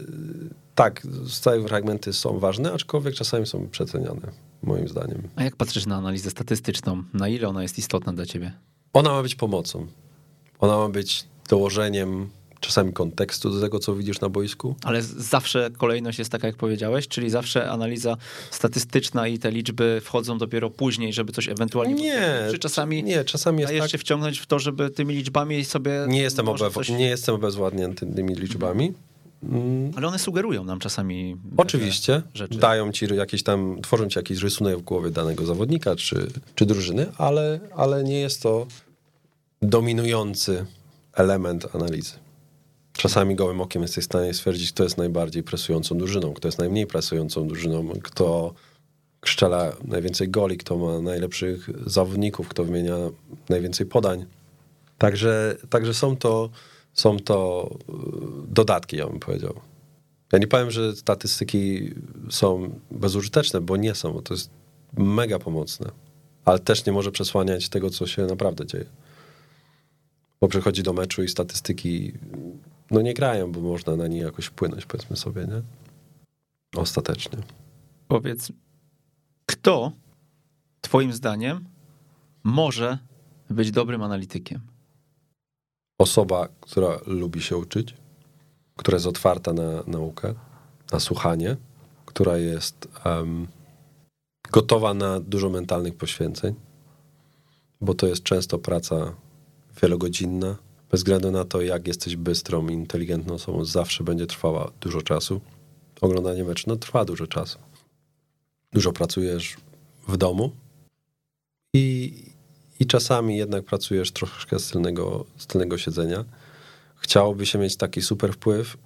tak, stałe fragmenty są ważne, aczkolwiek czasami są przeceniane, moim zdaniem. A jak patrzysz na analizę statystyczną? Na ile ona jest istotna dla ciebie? Ona ma być pomocą. Ona ma być dołożeniem czasami kontekstu do tego, co widzisz na boisku. Ale zawsze kolejność jest taka, jak powiedziałeś, czyli zawsze analiza statystyczna i te liczby wchodzą dopiero później, żeby coś ewentualnie... Nie, czy czasami, nie, czasami jest dajesz tak... się wciągnąć w to, żeby tymi liczbami sobie... Nie jestem, obew... coś... nie jestem obezwładnięty tymi liczbami. Mm. Ale one sugerują nam czasami. Oczywiście. Dają ci jakieś tam, tworzą ci jakiś rysunek w głowie danego zawodnika czy, czy drużyny, ale, ale nie jest to dominujący element analizy. Czasami gołym okiem jesteś w stanie stwierdzić, kto jest najbardziej presującą drużyną, kto jest najmniej presującą drużyną, kto strzela najwięcej goli, kto ma najlepszych zawodników, kto wymienia najwięcej podań. Także, także są to są to y, dodatki, ja bym powiedział. Ja nie powiem, że statystyki są bezużyteczne, bo nie są, bo to jest mega pomocne, ale też nie może przesłaniać tego, co się naprawdę dzieje. Bo przychodzi do meczu i statystyki no nie grają, bo można na nie jakoś wpłynąć, powiedzmy sobie, nie? Ostatecznie. Powiedz, kto twoim zdaniem może być dobrym analitykiem? osoba, która lubi się uczyć, która jest otwarta na naukę, na słuchanie, która jest um, gotowa na dużo mentalnych poświęceń, bo to jest często praca wielogodzinna. Bez względu na to, jak jesteś bystrą i inteligentną osobą, zawsze będzie trwała dużo czasu. Oglądanie meczu no, trwa dużo czasu. Dużo pracujesz w domu i, i czasami jednak pracujesz troszkę z tylnego, z tylnego siedzenia. Chciałoby się mieć taki super wpływ.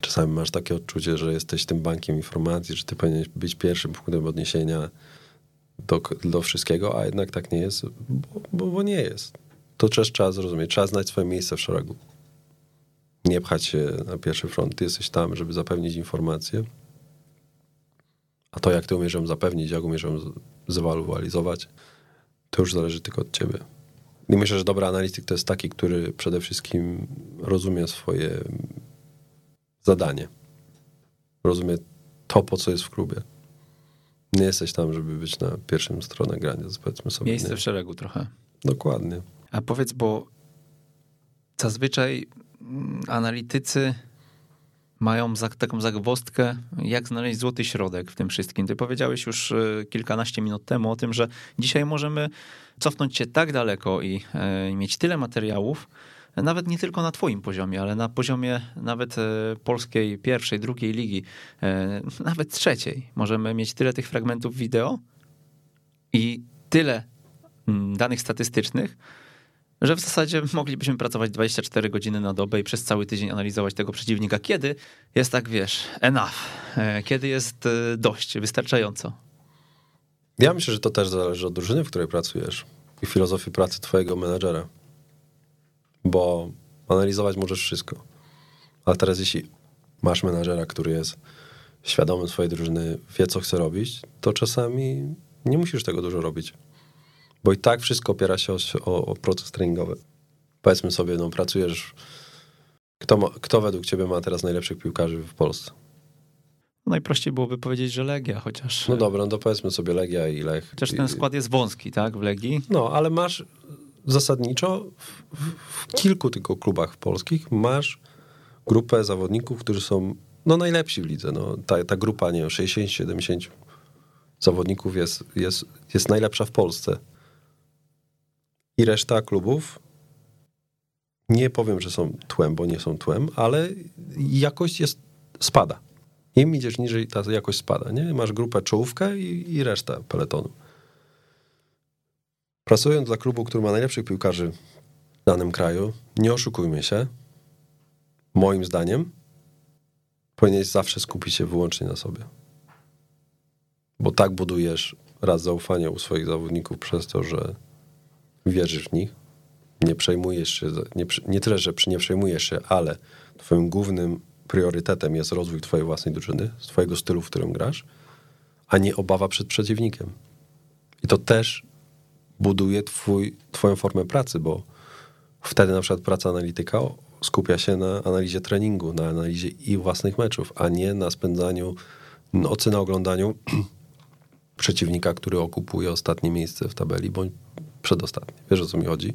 Czasami masz takie odczucie, że jesteś tym bankiem informacji, że ty powinieneś być pierwszym punktem odniesienia do, do wszystkiego, a jednak tak nie jest, bo, bo, bo nie jest. To też trzeba zrozumieć. Trzeba znać swoje miejsce w szeregu. Nie pchać się na pierwszy front. Ty jesteś tam, żeby zapewnić informację. A to, jak ty umiesz ją zapewnić, jak umiesz ją zewalualizować, to już zależy tylko od ciebie. I myślę, że dobry analityk to jest taki, który przede wszystkim rozumie swoje zadanie. Rozumie to, po co jest w klubie. Nie jesteś tam, żeby być na pierwszym stronę grania, powiedzmy sobie. Miejsce nie. w szeregu trochę. Dokładnie. A powiedz, bo zazwyczaj mm, analitycy mają taką zagwostkę, jak znaleźć złoty środek w tym wszystkim. Ty powiedziałeś już e, kilkanaście minut temu o tym, że dzisiaj możemy cofnąć się tak daleko i e, mieć tyle materiałów, nawet nie tylko na twoim poziomie, ale na poziomie nawet e, polskiej pierwszej, drugiej ligi, nawet trzeciej. Możemy mieć tyle tych fragmentów wideo i tyle mm, danych statystycznych, że w zasadzie moglibyśmy pracować 24 godziny na dobę i przez cały tydzień analizować tego przeciwnika. Kiedy jest tak, wiesz, enough? E, kiedy jest e, dość, wystarczająco? Ja myślę, że to też zależy od drużyny, w której pracujesz i filozofii pracy twojego menadżera. Bo analizować możesz wszystko. Ale teraz jeśli masz menadżera, który jest świadomy swojej drużyny, wie co chce robić, to czasami nie musisz tego dużo robić. Bo i tak wszystko opiera się o, o, o proces treningowy. Powiedzmy sobie, no pracujesz. Kto, ma, kto według ciebie ma teraz najlepszych piłkarzy w Polsce? No najprościej byłoby powiedzieć, że Legia, chociaż. No dobra, no to powiedzmy sobie Legia i Lech. Chociaż ten skład jest wąski, tak, w Legii. No, ale masz zasadniczo w, w kilku tylko klubach polskich masz grupę zawodników, którzy są no, najlepsi w lidze. No, ta, ta grupa, nie wiem, 60-70 zawodników jest, jest, jest najlepsza w Polsce i reszta klubów nie powiem, że są tłem, bo nie są tłem, ale jakość jest, spada. Im idziesz niżej, ta jakość spada. Nie? Masz grupę czołówkę i, i resztę peletonu. Pracując dla klubu, który ma najlepszych piłkarzy w danym kraju, nie oszukujmy się, moim zdaniem, powinieneś zawsze skupić się wyłącznie na sobie. Bo tak budujesz raz zaufanie u swoich zawodników przez to, że wierzysz w nich, nie przejmujesz się, nie, nie tyle, że nie przejmujesz się, ale twoim głównym priorytetem jest rozwój twojej własnej drużyny, twojego stylu, w którym grasz, a nie obawa przed przeciwnikiem. I to też buduje twój, twoją formę pracy, bo wtedy na przykład praca analityka skupia się na analizie treningu, na analizie i własnych meczów, a nie na spędzaniu nocy na oglądaniu *clears throat* przeciwnika, który okupuje ostatnie miejsce w tabeli, bądź przedostatni. Wiesz o co mi chodzi?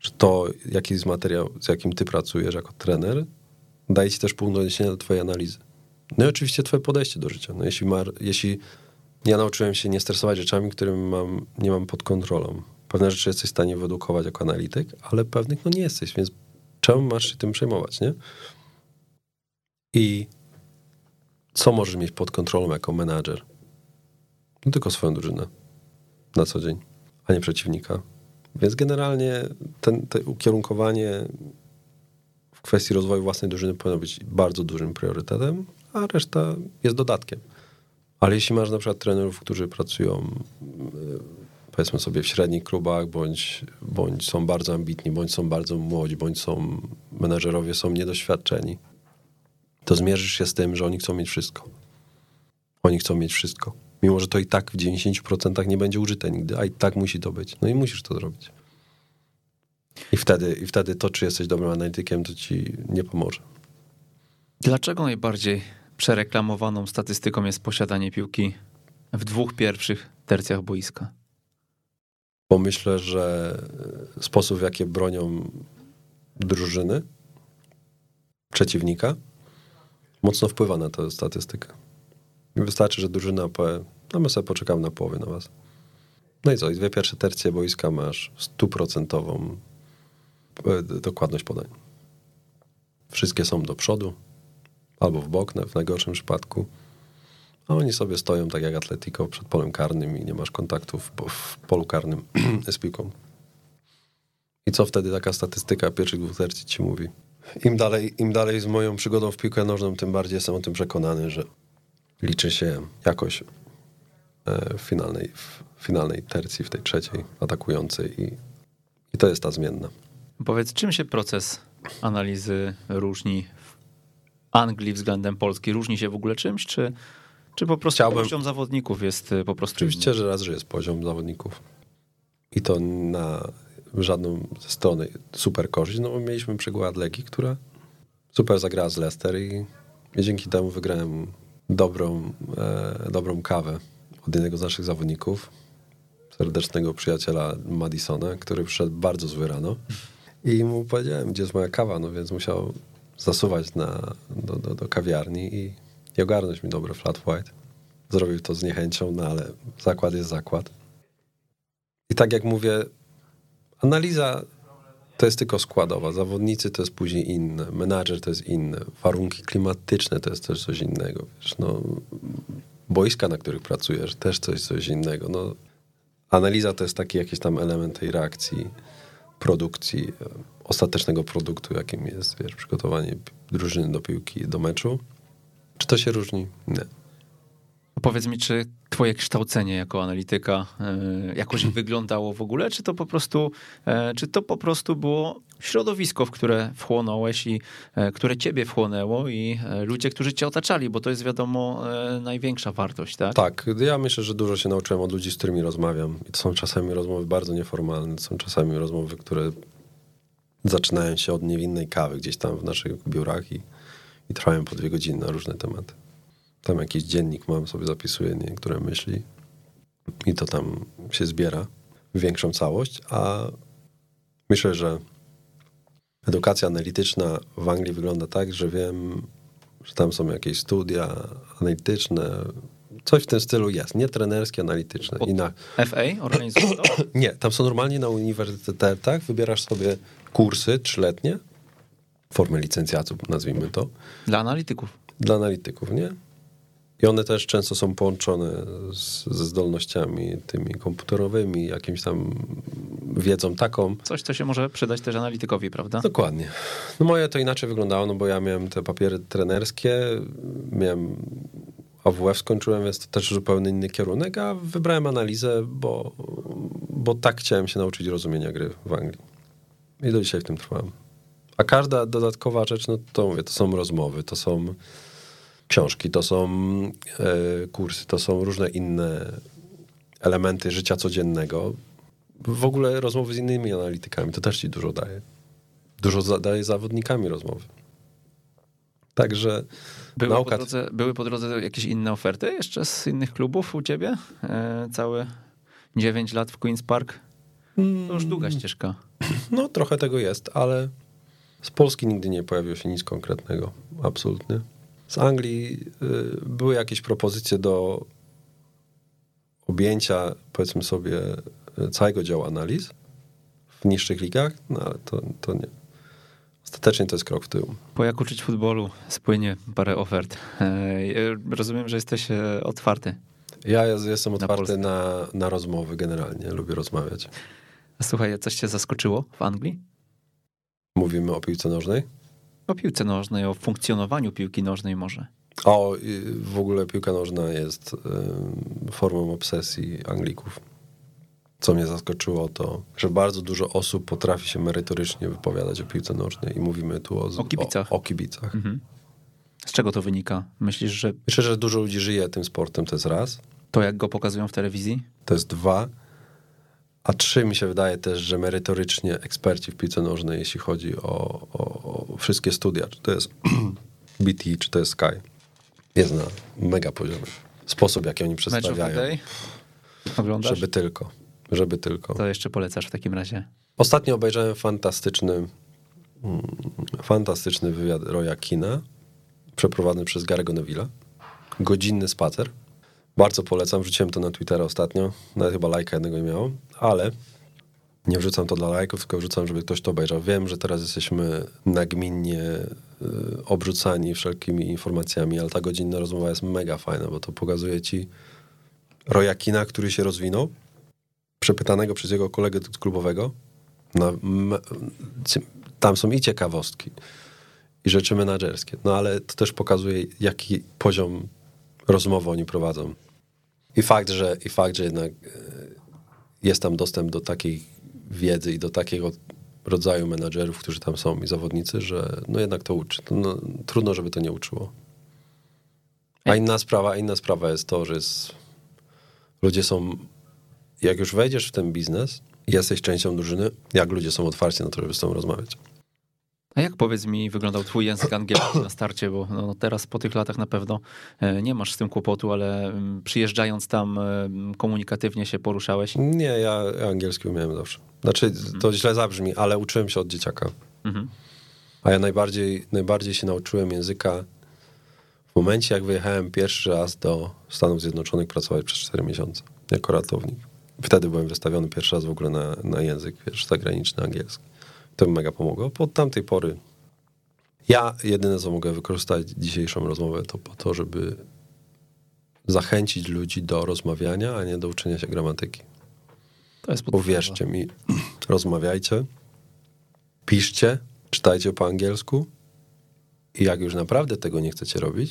że to, jaki jest materiał, z jakim ty pracujesz jako trener, daje ci też punkt odniesienia do twojej analizy. No i oczywiście twoje podejście do życia. No jeśli, jeśli ja nauczyłem się nie stresować rzeczami, które mam, nie mam pod kontrolą. Pewne rzeczy jesteś w stanie wyedukować jako analityk, ale pewnych no nie jesteś, więc czemu masz się tym przejmować, nie? I co możesz mieć pod kontrolą jako menadżer? No tylko swoją drużynę na co dzień, a nie przeciwnika. Więc generalnie ten, te ukierunkowanie w kwestii rozwoju własnej drużyny powinno być bardzo dużym priorytetem, a reszta jest dodatkiem. Ale jeśli masz na przykład trenerów, którzy pracują e, powiedzmy sobie w średnich klubach, bądź, bądź są bardzo ambitni, bądź są bardzo młodzi, bądź są menedżerowie, są niedoświadczeni, to zmierzysz się z tym, że oni chcą mieć wszystko. Oni chcą mieć wszystko. Mimo, że to i tak w 90% nie będzie użyte nigdy, a i tak musi to być. No i musisz to zrobić. I wtedy, I wtedy to, czy jesteś dobrym analitykiem, to ci nie pomoże. Dlaczego najbardziej przereklamowaną statystyką jest posiadanie piłki w dwóch pierwszych tercjach boiska? Bo myślę, że sposób, w jaki bronią drużyny, przeciwnika, mocno wpływa na tę statystykę. Wystarczy, że drużyna powie, no my sobie poczekamy na połowę na was. No i co, i dwie pierwsze tercje boiska masz stuprocentową e, dokładność podań. Wszystkie są do przodu, albo w bok w najgorszym przypadku. A oni sobie stoją tak jak Atletico przed polem karnym i nie masz kontaktów w polu karnym *clears throat* z piłką. I co wtedy taka statystyka pierwszych dwóch tercji ci mówi? Im dalej, Im dalej z moją przygodą w piłkę nożną, tym bardziej jestem o tym przekonany, że liczy się jakość e, w finalnej, w finalnej tercji, w tej trzeciej atakującej i, i to jest ta zmienna. Powiedz, czym się proces analizy różni w Anglii względem Polski? Różni się w ogóle czymś, czy, czy po prostu Chciałbym... poziom zawodników jest e, po prostu... Oczywiście, że raz, że jest poziom zawodników i to na żadną ze strony super korzyść, no bo mieliśmy przykład Legii, która super zagrała z Leicester i, i dzięki temu wygrałem dobrą, e, dobrą kawę od jednego z naszych zawodników, serdecznego przyjaciela Madisona, który przyszedł bardzo zły rano i mu powiedziałem, gdzie jest moja kawa, no więc musiał zasuwać na, do, do, do kawiarni i, i ogarnąć mi dobry flat white. Zrobił to z niechęcią, no ale zakład jest zakład. I tak jak mówię, analiza to jest tylko składowa. Zawodnicy to jest później inne, menadżer to jest inne, warunki klimatyczne to jest też coś innego. Wiesz, no, boiska, na których pracujesz, też coś, coś innego. No, analiza to jest taki jakiś tam element tej reakcji, produkcji, e, ostatecznego produktu, jakim jest wiesz, przygotowanie drużyny do piłki, do meczu. Czy to się różni? Nie. Powiedz mi, czy twoje kształcenie jako analityka e, jakoś *clears throat* wyglądało w ogóle, czy to po prostu, e, czy to po prostu było środowisko, w które wchłonąłeś i e, które ciebie wchłonęło i ludzie, którzy cię otaczali, bo to jest wiadomo największa wartość, tak? Tak, ja myślę, że dużo się nauczyłem od ludzi, z którymi rozmawiam. I to są czasami rozmowy bardzo nieformalne, to są czasami rozmowy, które zaczynają się od niewinnej kawy gdzieś tam w naszych biurach i, i trwają po dwie godziny na różne tematy. Tam jakiś dziennik mam, sobie zapisuję niektóre myśli i to tam się zbiera w większą całość, a myślę, że edukacja analityczna w Anglii wygląda tak, że wiem, że tam są jakieś studia analityczne, coś w tym stylu jest, nie trenerskie, analityczne. I na... FA organizuje to? *clears throat* Nie, tam są normalnie na uniwersytetach, wybierasz sobie kursy trzyletnie, formy licencjatów, nazwijmy to. Dla analityków. Dla analityków, nie? I one też często są połączone z, ze zdolnościami tymi komputerowymi, jakimś tam wiedzą taką. Coś, co się może przydać też analitykowi, prawda? Dokładnie. No moje to inaczej wyglądało, no bo ja miałem te papiery trenerskie, miałem AWF skończyłem, więc to też zupełnie inny kierunek, a wybrałem analizę, bo, bo tak chciałem się nauczyć rozumienia gry w Anglii. I do dzisiaj w tym trwałem. A każda dodatkowa rzecz, no to mówię, to są rozmowy, to są książki, to są e, kursy, to są różne inne elementy życia codziennego. W ogóle rozmowy z innymi analitykami to też ci dużo daje. Dużo daje zawodnikami rozmowy. Także były, nauka... po drodze, były po drodze jakieś inne oferty jeszcze z innych klubów u ciebie? E, całe 9 lat w Queen's Park? To już długa ścieżka. No, trochę tego jest, ale z Polski nigdy nie pojawiło się nic konkretnego. Absolutnie. Z Anglii y, były jakieś propozycje do objęcia, powiedzmy sobie, całego działu analiz w niższych ligach, no ale to, to nie. Ostatecznie to jest krok w tył. Po jak uczyć futbolu spłynie parę ofert. E, Rozumiem, że jesteś e, otwarty. Ja jest- jestem Na otwarty Polskę. na, na rozmowy generalnie, lubię rozmawiać. A Słuchaj, coś cię zaskoczyło w Anglii? Mówimy o piłce nożnej. O piłce nożnej, o funkcjonowaniu piłki nożnej może. O, w ogóle piłka nożna jest formą obsesji Anglików. Co mnie zaskoczyło, to że bardzo dużo osób potrafi się merytorycznie wypowiadać o piłce nożnej i mówimy tu o, O kibicach. O, o kibicach. Mhm. Z czego to wynika? Myślisz, że Myślę, że dużo ludzi żyje tym sportem, to jest raz. to, jak go pokazują w telewizji? To jest dwa. A trzy mi się wydaje też, że merytorycznie eksperci w piłce nożnej, jeśli chodzi o, o wszystkie studia, czy to jest *clears throat* BT, czy to jest Sky, jest na mega poziomie. Sposób, jaki oni przedstawiają. Oglądasz? Żeby tylko. Żeby tylko. To jeszcze polecasz w takim razie. Ostatnio obejrzałem fantastyczny, mm, fantastyczny wywiad Roya Kina, przeprowadzony przez Gary'ego Neville'a. Godzinny spacer. Bardzo polecam, wrzuciłem to na Twittera ostatnio. Nawet chyba lajka jednego nie miało, ale nie wrzucam to dla lajków, tylko wrzucam, żeby ktoś to obejrzał. Wiem, że teraz jesteśmy nagminnie y, obrzucani wszelkimi informacjami, ale ta godzinna rozmowa jest mega fajna, bo to pokazuje ci Roya Kina, który się rozwinął, przepytanego przez jego kolegę klubowego. Na, tam są i ciekawostki, i rzeczy menadżerskie. No ale to też pokazuje, jaki poziom rozmowy oni prowadzą. I fakt, że, i fakt, że jednak e, jest tam dostęp do takiej wiedzy i do takiego rodzaju menadżerów, którzy tam są i zawodnicy, że no jednak to uczy. No, trudno, żeby to nie uczyło. A inna sprawa, inna sprawa jest to, że jest, ludzie są jak już wejdziesz w ten biznes, jesteś częścią drużyny, jak ludzie są otwarci na to, żeby z tobą rozmawiać. A jak powiedz mi, wyglądał twój język angielski na starcie, bo no, teraz po tych latach na pewno e, nie masz z tym kłopotu, ale mm, przyjeżdżając tam e, komunikatywnie się poruszałeś. Nie, ja, ja angielski umiałem zawsze. Znaczy, to źle zabrzmi, ale uczyłem się od dzieciaka. Mhm. A ja najbardziej, najbardziej się nauczyłem języka w momencie, jak wyjechałem pierwszy raz do Stanów Zjednoczonych pracować przez 4 miesiące jako ratownik. Wtedy byłem wystawiony pierwszy raz w ogóle na, na język, wiesz, zagraniczny angielski. To mi mega pomogło. Od tamtej pory ja jedyne, co mogę wykorzystać dzisiejszą rozmowę, to po to, żeby zachęcić ludzi do rozmawiania, a nie do uczenia się gramatyki. To jest. Uwierzcie mi, *clears throat* rozmawiajcie, piszcie, czytajcie po angielsku i jak już naprawdę tego nie chcecie robić,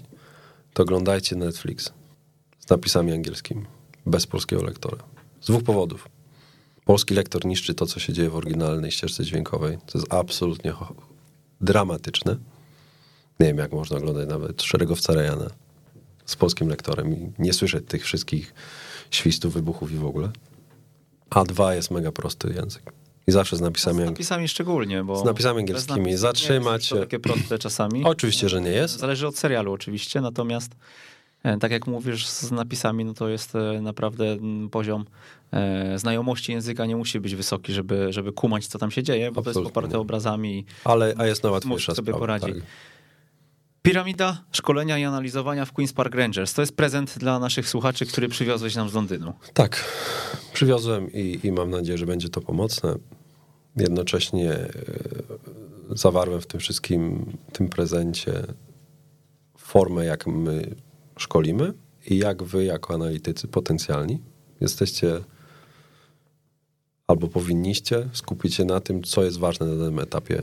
to oglądajcie Netflix z napisami angielskimi, bez polskiego lektora. Z dwóch powodów. Polski lektor niszczy to, co się dzieje w oryginalnej ścieżce dźwiękowej. To jest absolutnie dramatyczne. Nie wiem, jak można oglądać nawet Szeregowca Rejana z polskim lektorem i nie słyszeć tych wszystkich świstów, wybuchów i w ogóle. A dwa jest mega prosty język. I zawsze z napisami, Z napisami szczególnie, bo... z napisami angielskimi. napisów Zatrzymać nie takie proste czasami. *clears throat* Oczywiście, że nie jest. Zależy od serialu oczywiście, natomiast e, tak jak mówisz z napisami, no to jest e, naprawdę poziom e, znajomości języka nie musi być wysoki, żeby, żeby kumać, co tam się dzieje, bo to jest Absolutnie poparte obrazami. Ale a jest na łatwiejsza sobie sprawa. poradzi. Tak. Piramida szkolenia i analizowania w Queen's Park Rangers. To jest prezent dla naszych słuchaczy, który przywiozłeś nam z Londynu. tak, przywiozłem i, i mam nadzieję, że będzie to pomocne. Jednocześnie e, zawarłem w tym wszystkim, tym prezencie formę, jak my szkolimy i jak wy, jako analitycy potencjalni, jesteście albo powinniście skupić się na tym, co jest ważne na danym etapie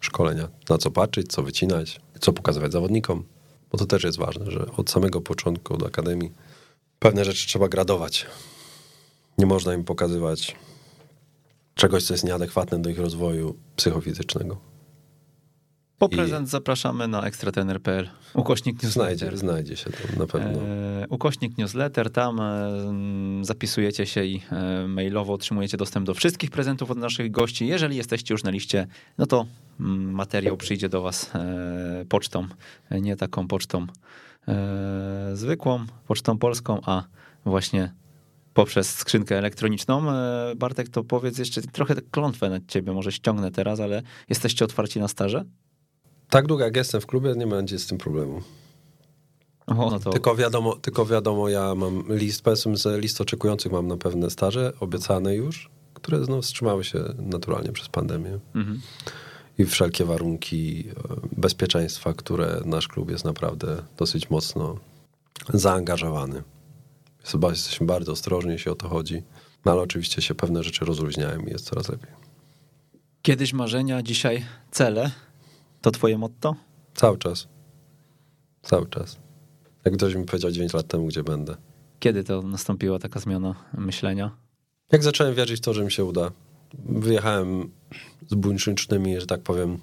szkolenia. Na co patrzeć, co wycinać, co pokazywać zawodnikom, bo to też jest ważne, że od samego początku od akademii pewne rzeczy trzeba gradować. Nie można im pokazywać czegoś, co jest nieadekwatne do ich rozwoju psychofizycznego. Po I- prezent zapraszamy na ekstratener.pl. Ukośnik newsletter. Znajdzie, znajdzie się tam na pewno. E, ukośnik newsletter, tam e, zapisujecie się i e, mailowo otrzymujecie dostęp do wszystkich prezentów od naszych gości. Jeżeli jesteście już na liście, no to materiał przyjdzie do was e, pocztą, nie taką pocztą e, zwykłą, pocztą polską, a właśnie poprzez skrzynkę elektroniczną. E, Bartek, to powiedz jeszcze trochę klątwę na ciebie, może ściągnę teraz, ale jesteście otwarci na staże? Tak długo jak jestem w klubie, nie będzie z tym problemu. O, no to... Tylko wiadomo, tylko wiadomo, ja mam list, powiedzmy, że list oczekujących mam na pewne staże, obiecane już, które no, wstrzymały się naturalnie przez pandemię. Mhm. I wszelkie warunki e, bezpieczeństwa, które nasz klub jest naprawdę dosyć mocno zaangażowany. Jesteśmy bardzo ostrożni, jeśli o to chodzi. No ale oczywiście się pewne rzeczy rozluźniają i jest coraz lepiej. Kiedyś marzenia, dzisiaj cele. To twoje motto? Cały czas. Cały czas. Jak ktoś mi powiedział 9 lat temu, gdzie będę. Kiedy to nastąpiła taka zmiana myślenia? Jak zacząłem wierzyć w to, że mi się uda. Wyjechałem z buńczycznymi, że tak powiem,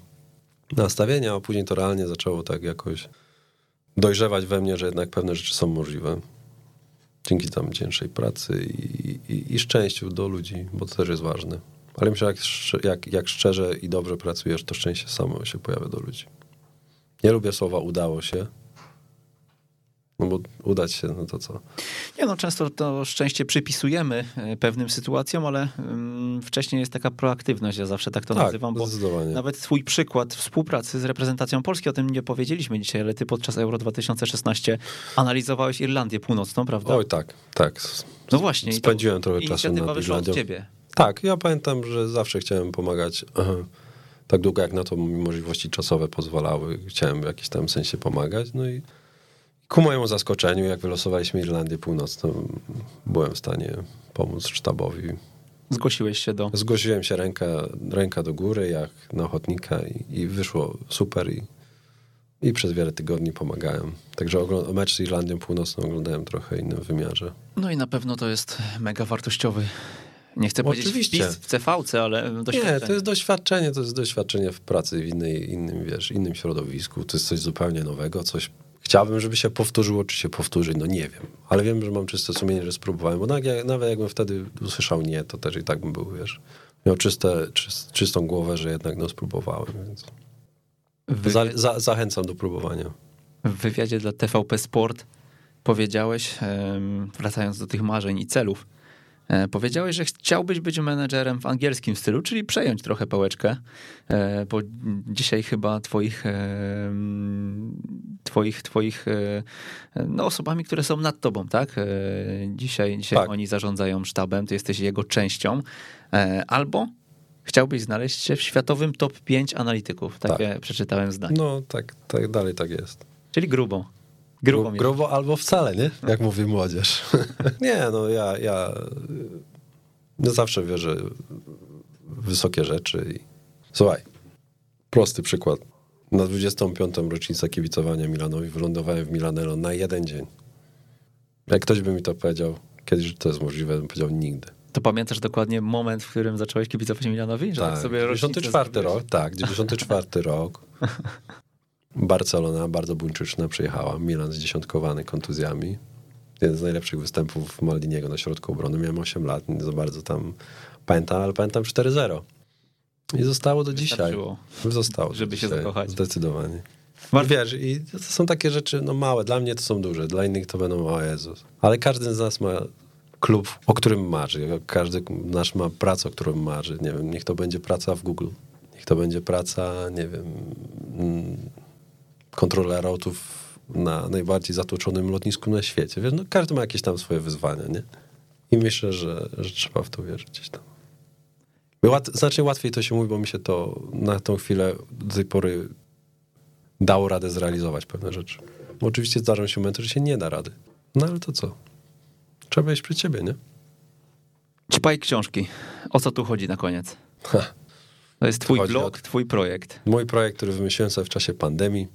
nastawienia, a później to realnie zaczęło tak jakoś dojrzewać we mnie, że jednak pewne rzeczy są możliwe. Dzięki tam cięższej pracy i, i, i szczęściu do ludzi, bo to też jest ważne. Ale myślę, jak, jak, jak szczerze i dobrze pracujesz, to szczęście samo się pojawia do ludzi. Nie lubię słowa udało się, no bo udać się, no to co? Nie no, często to szczęście przypisujemy e, pewnym sytuacjom, ale um, wcześniej jest taka proaktywność, ja zawsze tak to tak, nazywam, bo nawet twój przykład współpracy z reprezentacją Polski, o tym nie powiedzieliśmy dzisiaj, ale ty podczas Euro 2016 analizowałeś Irlandię Północną, prawda? Oj tak, tak. No właśnie. Spędziłem trochę czasu na Irlandią. od ciebie. Tak, ja pamiętam, że zawsze chciałem pomagać tak długo, jak na to mi możliwości czasowe pozwalały. Chciałem w jakimś tam sensie pomagać, no i Ku mojemu zaskoczeniu, jak wylosowaliśmy Irlandię Północną, byłem w stanie pomóc sztabowi. Zgłosiłeś się do. Zgłosiłem się ręka, ręka do góry, jak na ochotnika, i, i wyszło super. I, I przez wiele tygodni pomagałem. Także mecz z Irlandią Północną oglądałem trochę innym wymiarze. No i na pewno to jest mega wartościowy nie chcę powiedzieć Oczywiście. wpis w CVC, ale doświadczenie. Nie, to jest doświadczenie, to jest doświadczenie w pracy w innej, innym, wiesz, innym środowisku. To jest coś zupełnie nowego, coś Chciałbym, żeby się powtórzyło, czy się powtórzy, no nie wiem. Ale wiem, że mam czyste sumienie, że spróbowałem, bo nawet jakbym wtedy usłyszał nie, to też i tak bym był, wiesz, miał czyste, czystą głowę, że jednak no spróbowałem, więc za, za, zachęcam do próbowania. W wywiadzie dla TVP Sport powiedziałeś, wracając do tych marzeń i celów, powiedziałeś, że chciałbyś być menedżerem w angielskim stylu, czyli przejąć trochę pałeczkę, e, bo dzisiaj chyba twoich, e, twoich, twoich no, osobami, które są nad tobą, tak? Dzisiaj, dzisiaj tak. oni zarządzają sztabem, ty jesteś jego częścią. Albo chciałbyś znaleźć się w światowym top 5 analityków. Takie tak. przeczytałem zdanie. No tak, tak, dalej tak jest. Czyli grubo. Grubo, grubo albo wcale, nie? Jak mówi młodzież. *laughs* nie, no ja, ja, ja zawsze wierzę w wysokie rzeczy. I... Słuchaj, prosty przykład. Na 25. rocznicę kibicowania Milanowi wylądowałem w Milanello na jeden dzień. Jak ktoś by mi to powiedział, kiedyś to jest możliwe, bym powiedział nigdy. To pamiętasz dokładnie moment, w którym zacząłeś kibicować Milanowi? Że tak, tak sobie 94 rok, tak, 94 rok. *laughs* Barcelona bardzo buńczyczna przyjechała. Milan zdziesiątkowany kontuzjami. Jeden z najlepszych występów Maldiniego na środku obrony. Miałem 8 lat, nie za bardzo tam pamiętam, ale pamiętam 4-0. I zostało do dzisiaj. Zostało. Żeby się zakochać. Zdecydowanie. Mar- Wiesz, i to są takie rzeczy no małe. Dla mnie to są duże, dla innych to będą o Jezus. Ale każdy z nas ma klub, o którym marzy. Każdy nasz ma pracę, o którą marzy. Nie wiem, niech to będzie praca w Google. Niech to będzie praca, nie wiem, mm, kontrolera autów na najbardziej zatłoczonym lotnisku na świecie. Wiesz, no, każdy ma jakieś tam swoje wyzwania, nie? I myślę, że, że trzeba w to wierzyć gdzieś tam. Łat, znacznie łatwiej to się mówi, bo mi się to na tą chwilę do tej pory dało radę zrealizować pewne rzeczy. Bo oczywiście zdarzą się momenty, że się nie da rady. No ale to co? Trzeba iść przed siebie, nie? Ćpaj książki. O co tu chodzi na koniec? Ha. To jest twój blog, o... twój projekt. Mój projekt, który wymyśliłem sobie w czasie pandemii.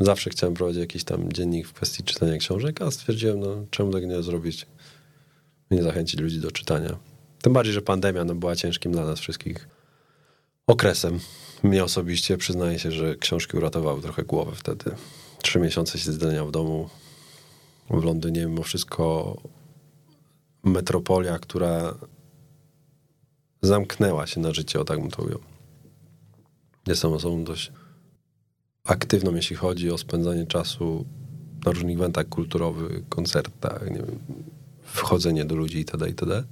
Zawsze chciałem prowadzić jakiś tam dziennik w kwestii czytania książek, a stwierdziłem, no czemu tak nie zrobić? Nie zachęcić ludzi do czytania. Tym bardziej, że pandemia no, była ciężkim dla nas wszystkich okresem. Mnie osobiście przyznaję się, że książki uratowały trochę głowę wtedy. Trzy miesiące siedzenia w domu w Londynie, mimo wszystko metropolia, która zamknęła się na życie, o tak bym to ujął. Jestem osobą dość aktywną, jeśli chodzi o spędzanie czasu na różnych eventach kulturowych, koncertach, nie wiem, wchodzenie do ludzi itd. itd.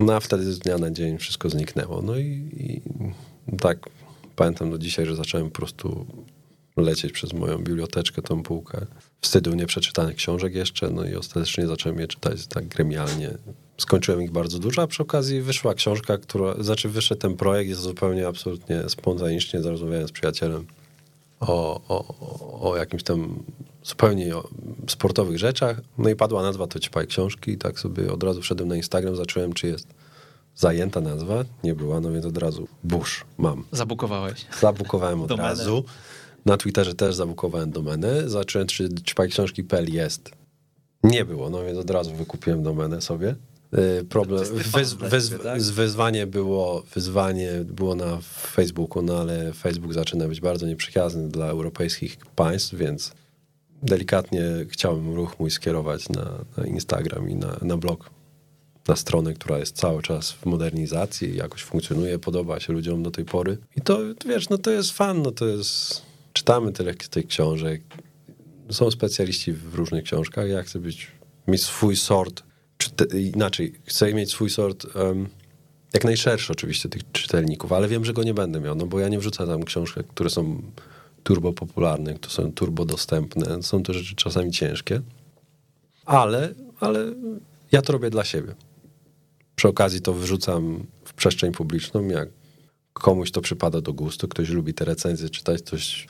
No a wtedy z dnia na dzień wszystko zniknęło. No i, i tak pamiętam do dzisiaj, że zacząłem po prostu lecieć przez moją biblioteczkę, tą półkę. Wstydu nieprzeczytanych książek jeszcze, no i ostatecznie zacząłem je czytać tak gremialnie. Skończyłem ich bardzo dużo, a przy okazji wyszła książka, która, znaczy wyszedł ten projekt, jest zupełnie absolutnie spontanicznie, zarozmawiałem z przyjacielem o, o, o jakimś tam zupełnie sportowych rzeczach. No i padła nazwa to Ćpaj Książki i tak sobie od razu wszedłem na Instagram, zacząłem, czy jest zajęta nazwa. Nie była, no więc od razu Bush mam. Zabukowałeś. Zabukowałem od razu. Na Twitterze też zabukowałem domenę. Zacząłem, czy ćpajksiążki.pl jest. Nie było, no więc od razu wykupiłem domenę sobie. Y, problem, wyz, wyz, tak? wyzwanie, było, wyzwanie było na Facebooku, no ale Facebook zaczyna być bardzo nieprzyjazny dla europejskich państw, więc delikatnie chciałem ruch mój skierować na, na Instagram i na, na blog, na stronę, która jest cały czas w modernizacji, jakoś funkcjonuje, podoba się ludziom do tej pory. I to, wiesz, no to jest fan, no to jest... Czytamy tyle tych książek, są specjaliści w różnych książkach, ja chcę być, mieć swój sort, czy te, inaczej, chcę mieć swój sort um, jak najszerszy oczywiście tych czytelników, ale wiem, że go nie będę miał, no bo ja nie wrzucam tam książek, które są turbo popularne, które są turbo dostępne. Są to rzeczy czasami ciężkie, ale, ale ja to robię dla siebie. Przy okazji to wyrzucam w przestrzeń publiczną, jak komuś to przypada do gustu, ktoś lubi te recenzje czytać, ktoś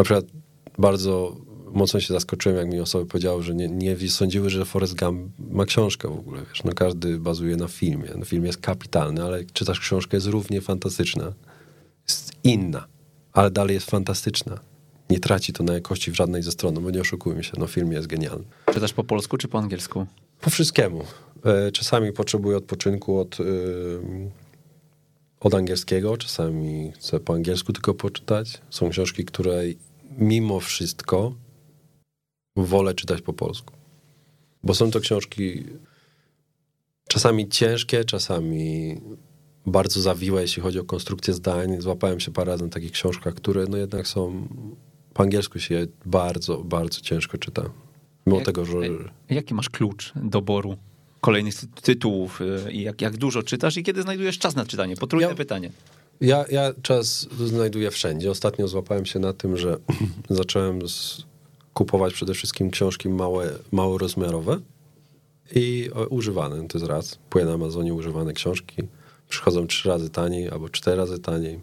na przykład bardzo mocno się zaskoczyłem, jak mi osoby powiedziały, że nie, nie sądziły, że Forrest Gump ma książkę w ogóle. Wiesz, no każdy bazuje na filmie. No film jest kapitalny, ale jak czytasz książkę, jest równie fantastyczna. Jest inna ale dalej jest fantastyczna. Nie traci to na jakości w żadnej ze stron, no bo nie oszukujmy się, no film jest genialny. Czytasz po polsku czy po angielsku? Po wszystkiemu. E, czasami potrzebuję odpoczynku od, od angielskiego, czasami chcę po angielsku tylko poczytać. Są książki, które mimo wszystko wolę czytać po polsku. Bo są to książki czasami ciężkie, czasami bardzo zawiłe, jeśli chodzi o konstrukcję zdań. Złapałem się parę razy na takich książkach, które no jednak są, po angielsku się je bardzo, bardzo ciężko czyta. Mimo jak, tego, że... Jaki masz klucz doboru kolejnych tytułów y, i jak, jak dużo czytasz i kiedy znajdujesz czas na czytanie? Potrójne ja, pytanie. Ja, ja czas znajduję wszędzie. Ostatnio złapałem się na tym, że *clears throat* zacząłem z, kupować przede wszystkim książki małe, małorozmiarowe i używane, to jest raz. Kupuję na Amazonie używane książki przychodzą trzy razy taniej albo cztery razy taniej.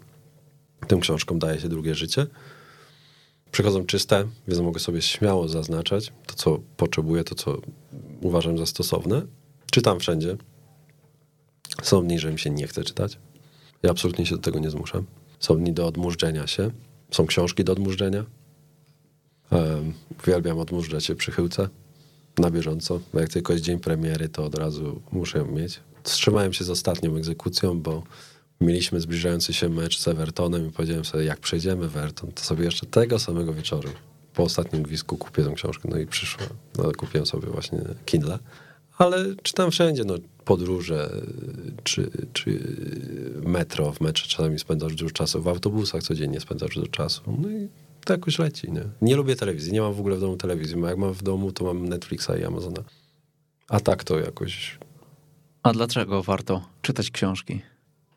Tym książkom daje się drugie życie. Przychodzą czyste, więc mogę sobie śmiało zaznaczać to, co potrzebuję, to, co uważam za stosowne. Czytam wszędzie. Są dni, że mi się nie chce czytać. Ja absolutnie się do tego nie zmuszam. Są dni do odmurzenia się. Są książki do odmurzenia. Um, uwielbiam odmurzać się przy chyłce na bieżąco. Bo jak tylko jest dzień premiery, to od razu muszę ją mieć wstrzymałem się z ostatnią egzekucją, bo mieliśmy zbliżający się mecz z Evertonem i powiedziałem sobie, jak przejdziemy Everton, to sobie jeszcze tego samego wieczoru po ostatnim gwizdku kupię tę książkę. No i przyszło. No, kupiłem sobie właśnie Kindle. Ale czytam wszędzie, no podróże, czy, czy metro, w metrze czasami spędzasz dużo czasu, w autobusach codziennie spędzasz dużo czasu. No i to jakoś leci, nie? Nie lubię telewizji, nie mam w ogóle w domu telewizji, jak mam w domu, to mam Netflixa i Amazona. A tak to jakoś a dlaczego warto czytać książki?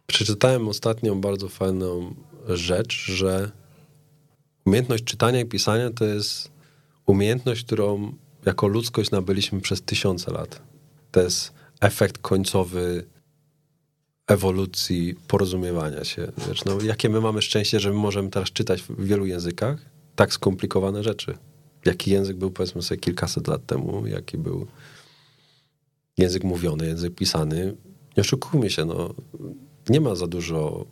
Przeczytałem ostatnią bardzo fajną rzecz, że umiejętność czytania i pisania to jest umiejętność, którą jako ludzkość nabyliśmy przez tysiące lat. To jest efekt końcowy ewolucji porozumiewania się. Wiesz, no, jakie my mamy szczęście, że my możemy teraz czytać w wielu językach tak skomplikowane rzeczy. Jaki język był, powiedzmy sobie, kilkaset lat temu, jaki był język mówiony, język pisany. Nie oszukujmy się, no, nie ma za dużo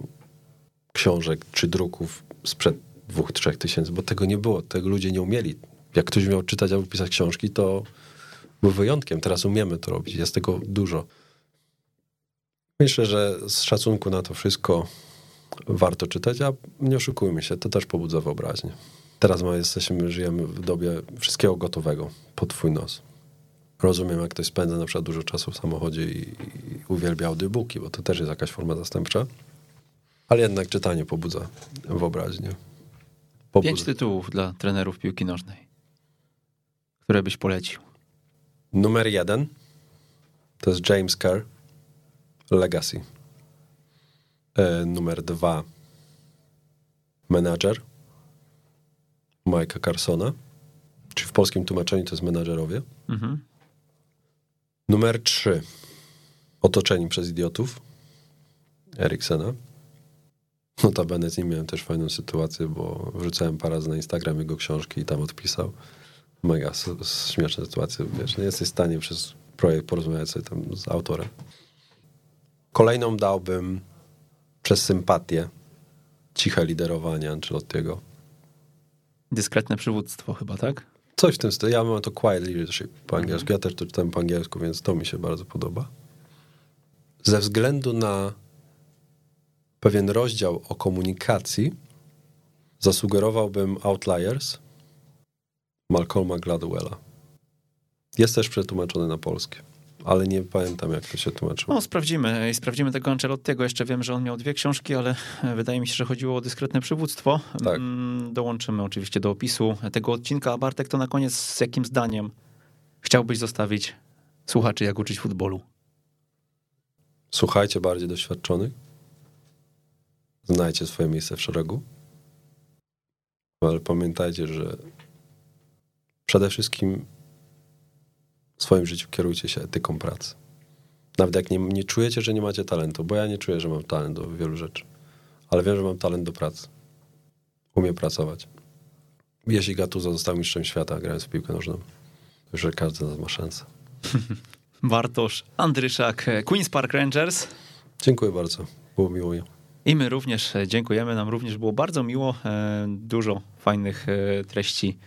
książek czy druków sprzed dwóch, trzech tysięcy, bo tego nie było, tego ludzie nie umieli. Jak ktoś miał czytać albo pisać książki, to był wyjątkiem. Teraz umiemy to robić, jest tego dużo. Myślę, że z szacunku na to wszystko warto czytać, a nie oszukujmy się, to też pobudza wyobraźnię. Teraz my jesteśmy, żyjemy w dobie wszystkiego gotowego pod twój nos rozumiem, jak ktoś spędza na przykład dużo czasu w samochodzie i, i uwielbia audiobooki, bo to też jest jakaś forma zastępcza. Ale jednak czytanie pobudza wyobraźnię. Pobudza. Pięć tytułów dla trenerów piłki nożnej, które byś polecił. Numer jeden to jest James Kerr, Legacy. E, numer dwa Manager Mike'a Carsona, czy w polskim tłumaczeniu to jest menadżerowie. Mhm. Numer trzy Otoczeni przez idiotów Eriksena. Notabene z nim miałem też fajną sytuację, bo wrzucałem parę razy na Instagram jego książki i tam odpisał. Mega s- s- śmieszna sytuacja, wiesz, nie jesteś w stanie przez projekt porozmawiać sobie tam z autorem. Kolejną dałbym przez sympatię ciche liderowanie Ancelottiego. Dyskretne przywództwo chyba, tak? Coś w tym stylu. Ja mam to quiet leadership po angielsku. Ja też to czytałem po angielsku, więc to mi się bardzo podoba. Ze względu na pewien rozdział o komunikacji zasugerowałbym Outliers Malcolma Gladwella. Jest też przetłumaczony na polskie, ale nie pamiętam jak to się tłumaczyło. No, sprawdzimy. I Sprawdzimy tego Ancelottiego. Jeszcze wiem, że on miał dwie książki, ale *laughs* wydaje mi się, że chodziło o dyskretne przywództwo. Tak. Mm, Dołączymy oczywiście do opisu tego odcinka. A Bartek, to na koniec z jakim zdaniem chciałbyś zostawić słuchaczy, jak uczyć futbolu? Słuchajcie bardziej doświadczonych. Znajcie swoje miejsce w szeregu. Ale pamiętajcie, że przede wszystkim w swoim życiu kierujcie się etyką pracy. Nawet jak nie, nie czujecie, że nie macie talentu, bo ja nie czuję, że mam talent do wielu rzeczy, ale wiem, że mam talent do pracy. Umiem pracować. Jeśli Gattuso został mistrzem świata grając w piłkę nożną, to już każdy z nas ma szansę. *laughs* Bartosz Andryszak, Queen's Park Rangers. Dziękuję bardzo. Było miło. I my również dziękujemy. Nam również było bardzo miło. E, Dużo fajnych e, treści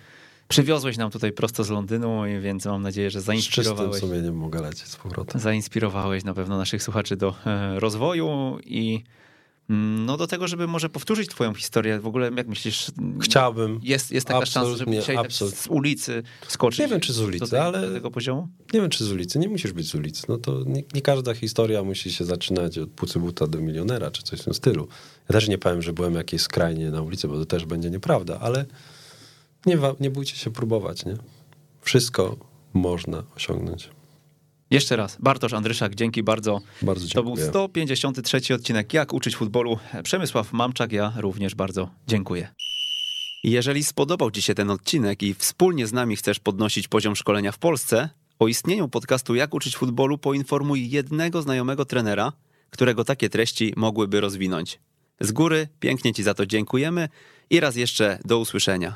przywiozłeś nam tutaj prosto z Londynu, więc mam nadzieję, że Z czystym zainspirowałeś. sumieniem mogę lecieć z powrotem. zainspirowałeś na pewno naszych słuchaczy do e, rozwoju i mm, no do tego, żeby może powtórzyć twoją historię. W ogóle jak myślisz, Chciałbym. jest, jest taka szansa, żeby dzisiaj tak z ulicy skoczyć Nie wiem, czy z ulicy, tej, ale- do tego poziomu? Nie wiem, czy z ulicy. Nie musisz być z ulicy. No to nie, nie każda historia musi się zaczynać od pucybuta do milionera, czy coś w tym stylu. Ja też nie powiem, że byłem jakiś skrajnie na ulicy, bo to też będzie nieprawda, ale nie, nie bójcie się próbować, nie? Wszystko można osiągnąć. Jeszcze raz, Bartosz Andryszak, dzięki bardzo. Bardzo To był dziękuję. 153 odcinek Jak uczyć futbolu. Przemysław Mamczak, ja również bardzo dziękuję. Jeżeli spodobał Ci się ten odcinek i wspólnie z nami chcesz podnosić poziom szkolenia w Polsce, o istnieniu podcastu Jak uczyć futbolu poinformuj jednego znajomego trenera, którego takie treści mogłyby rozwinąć. Z góry pięknie Ci za to dziękujemy i raz jeszcze do usłyszenia.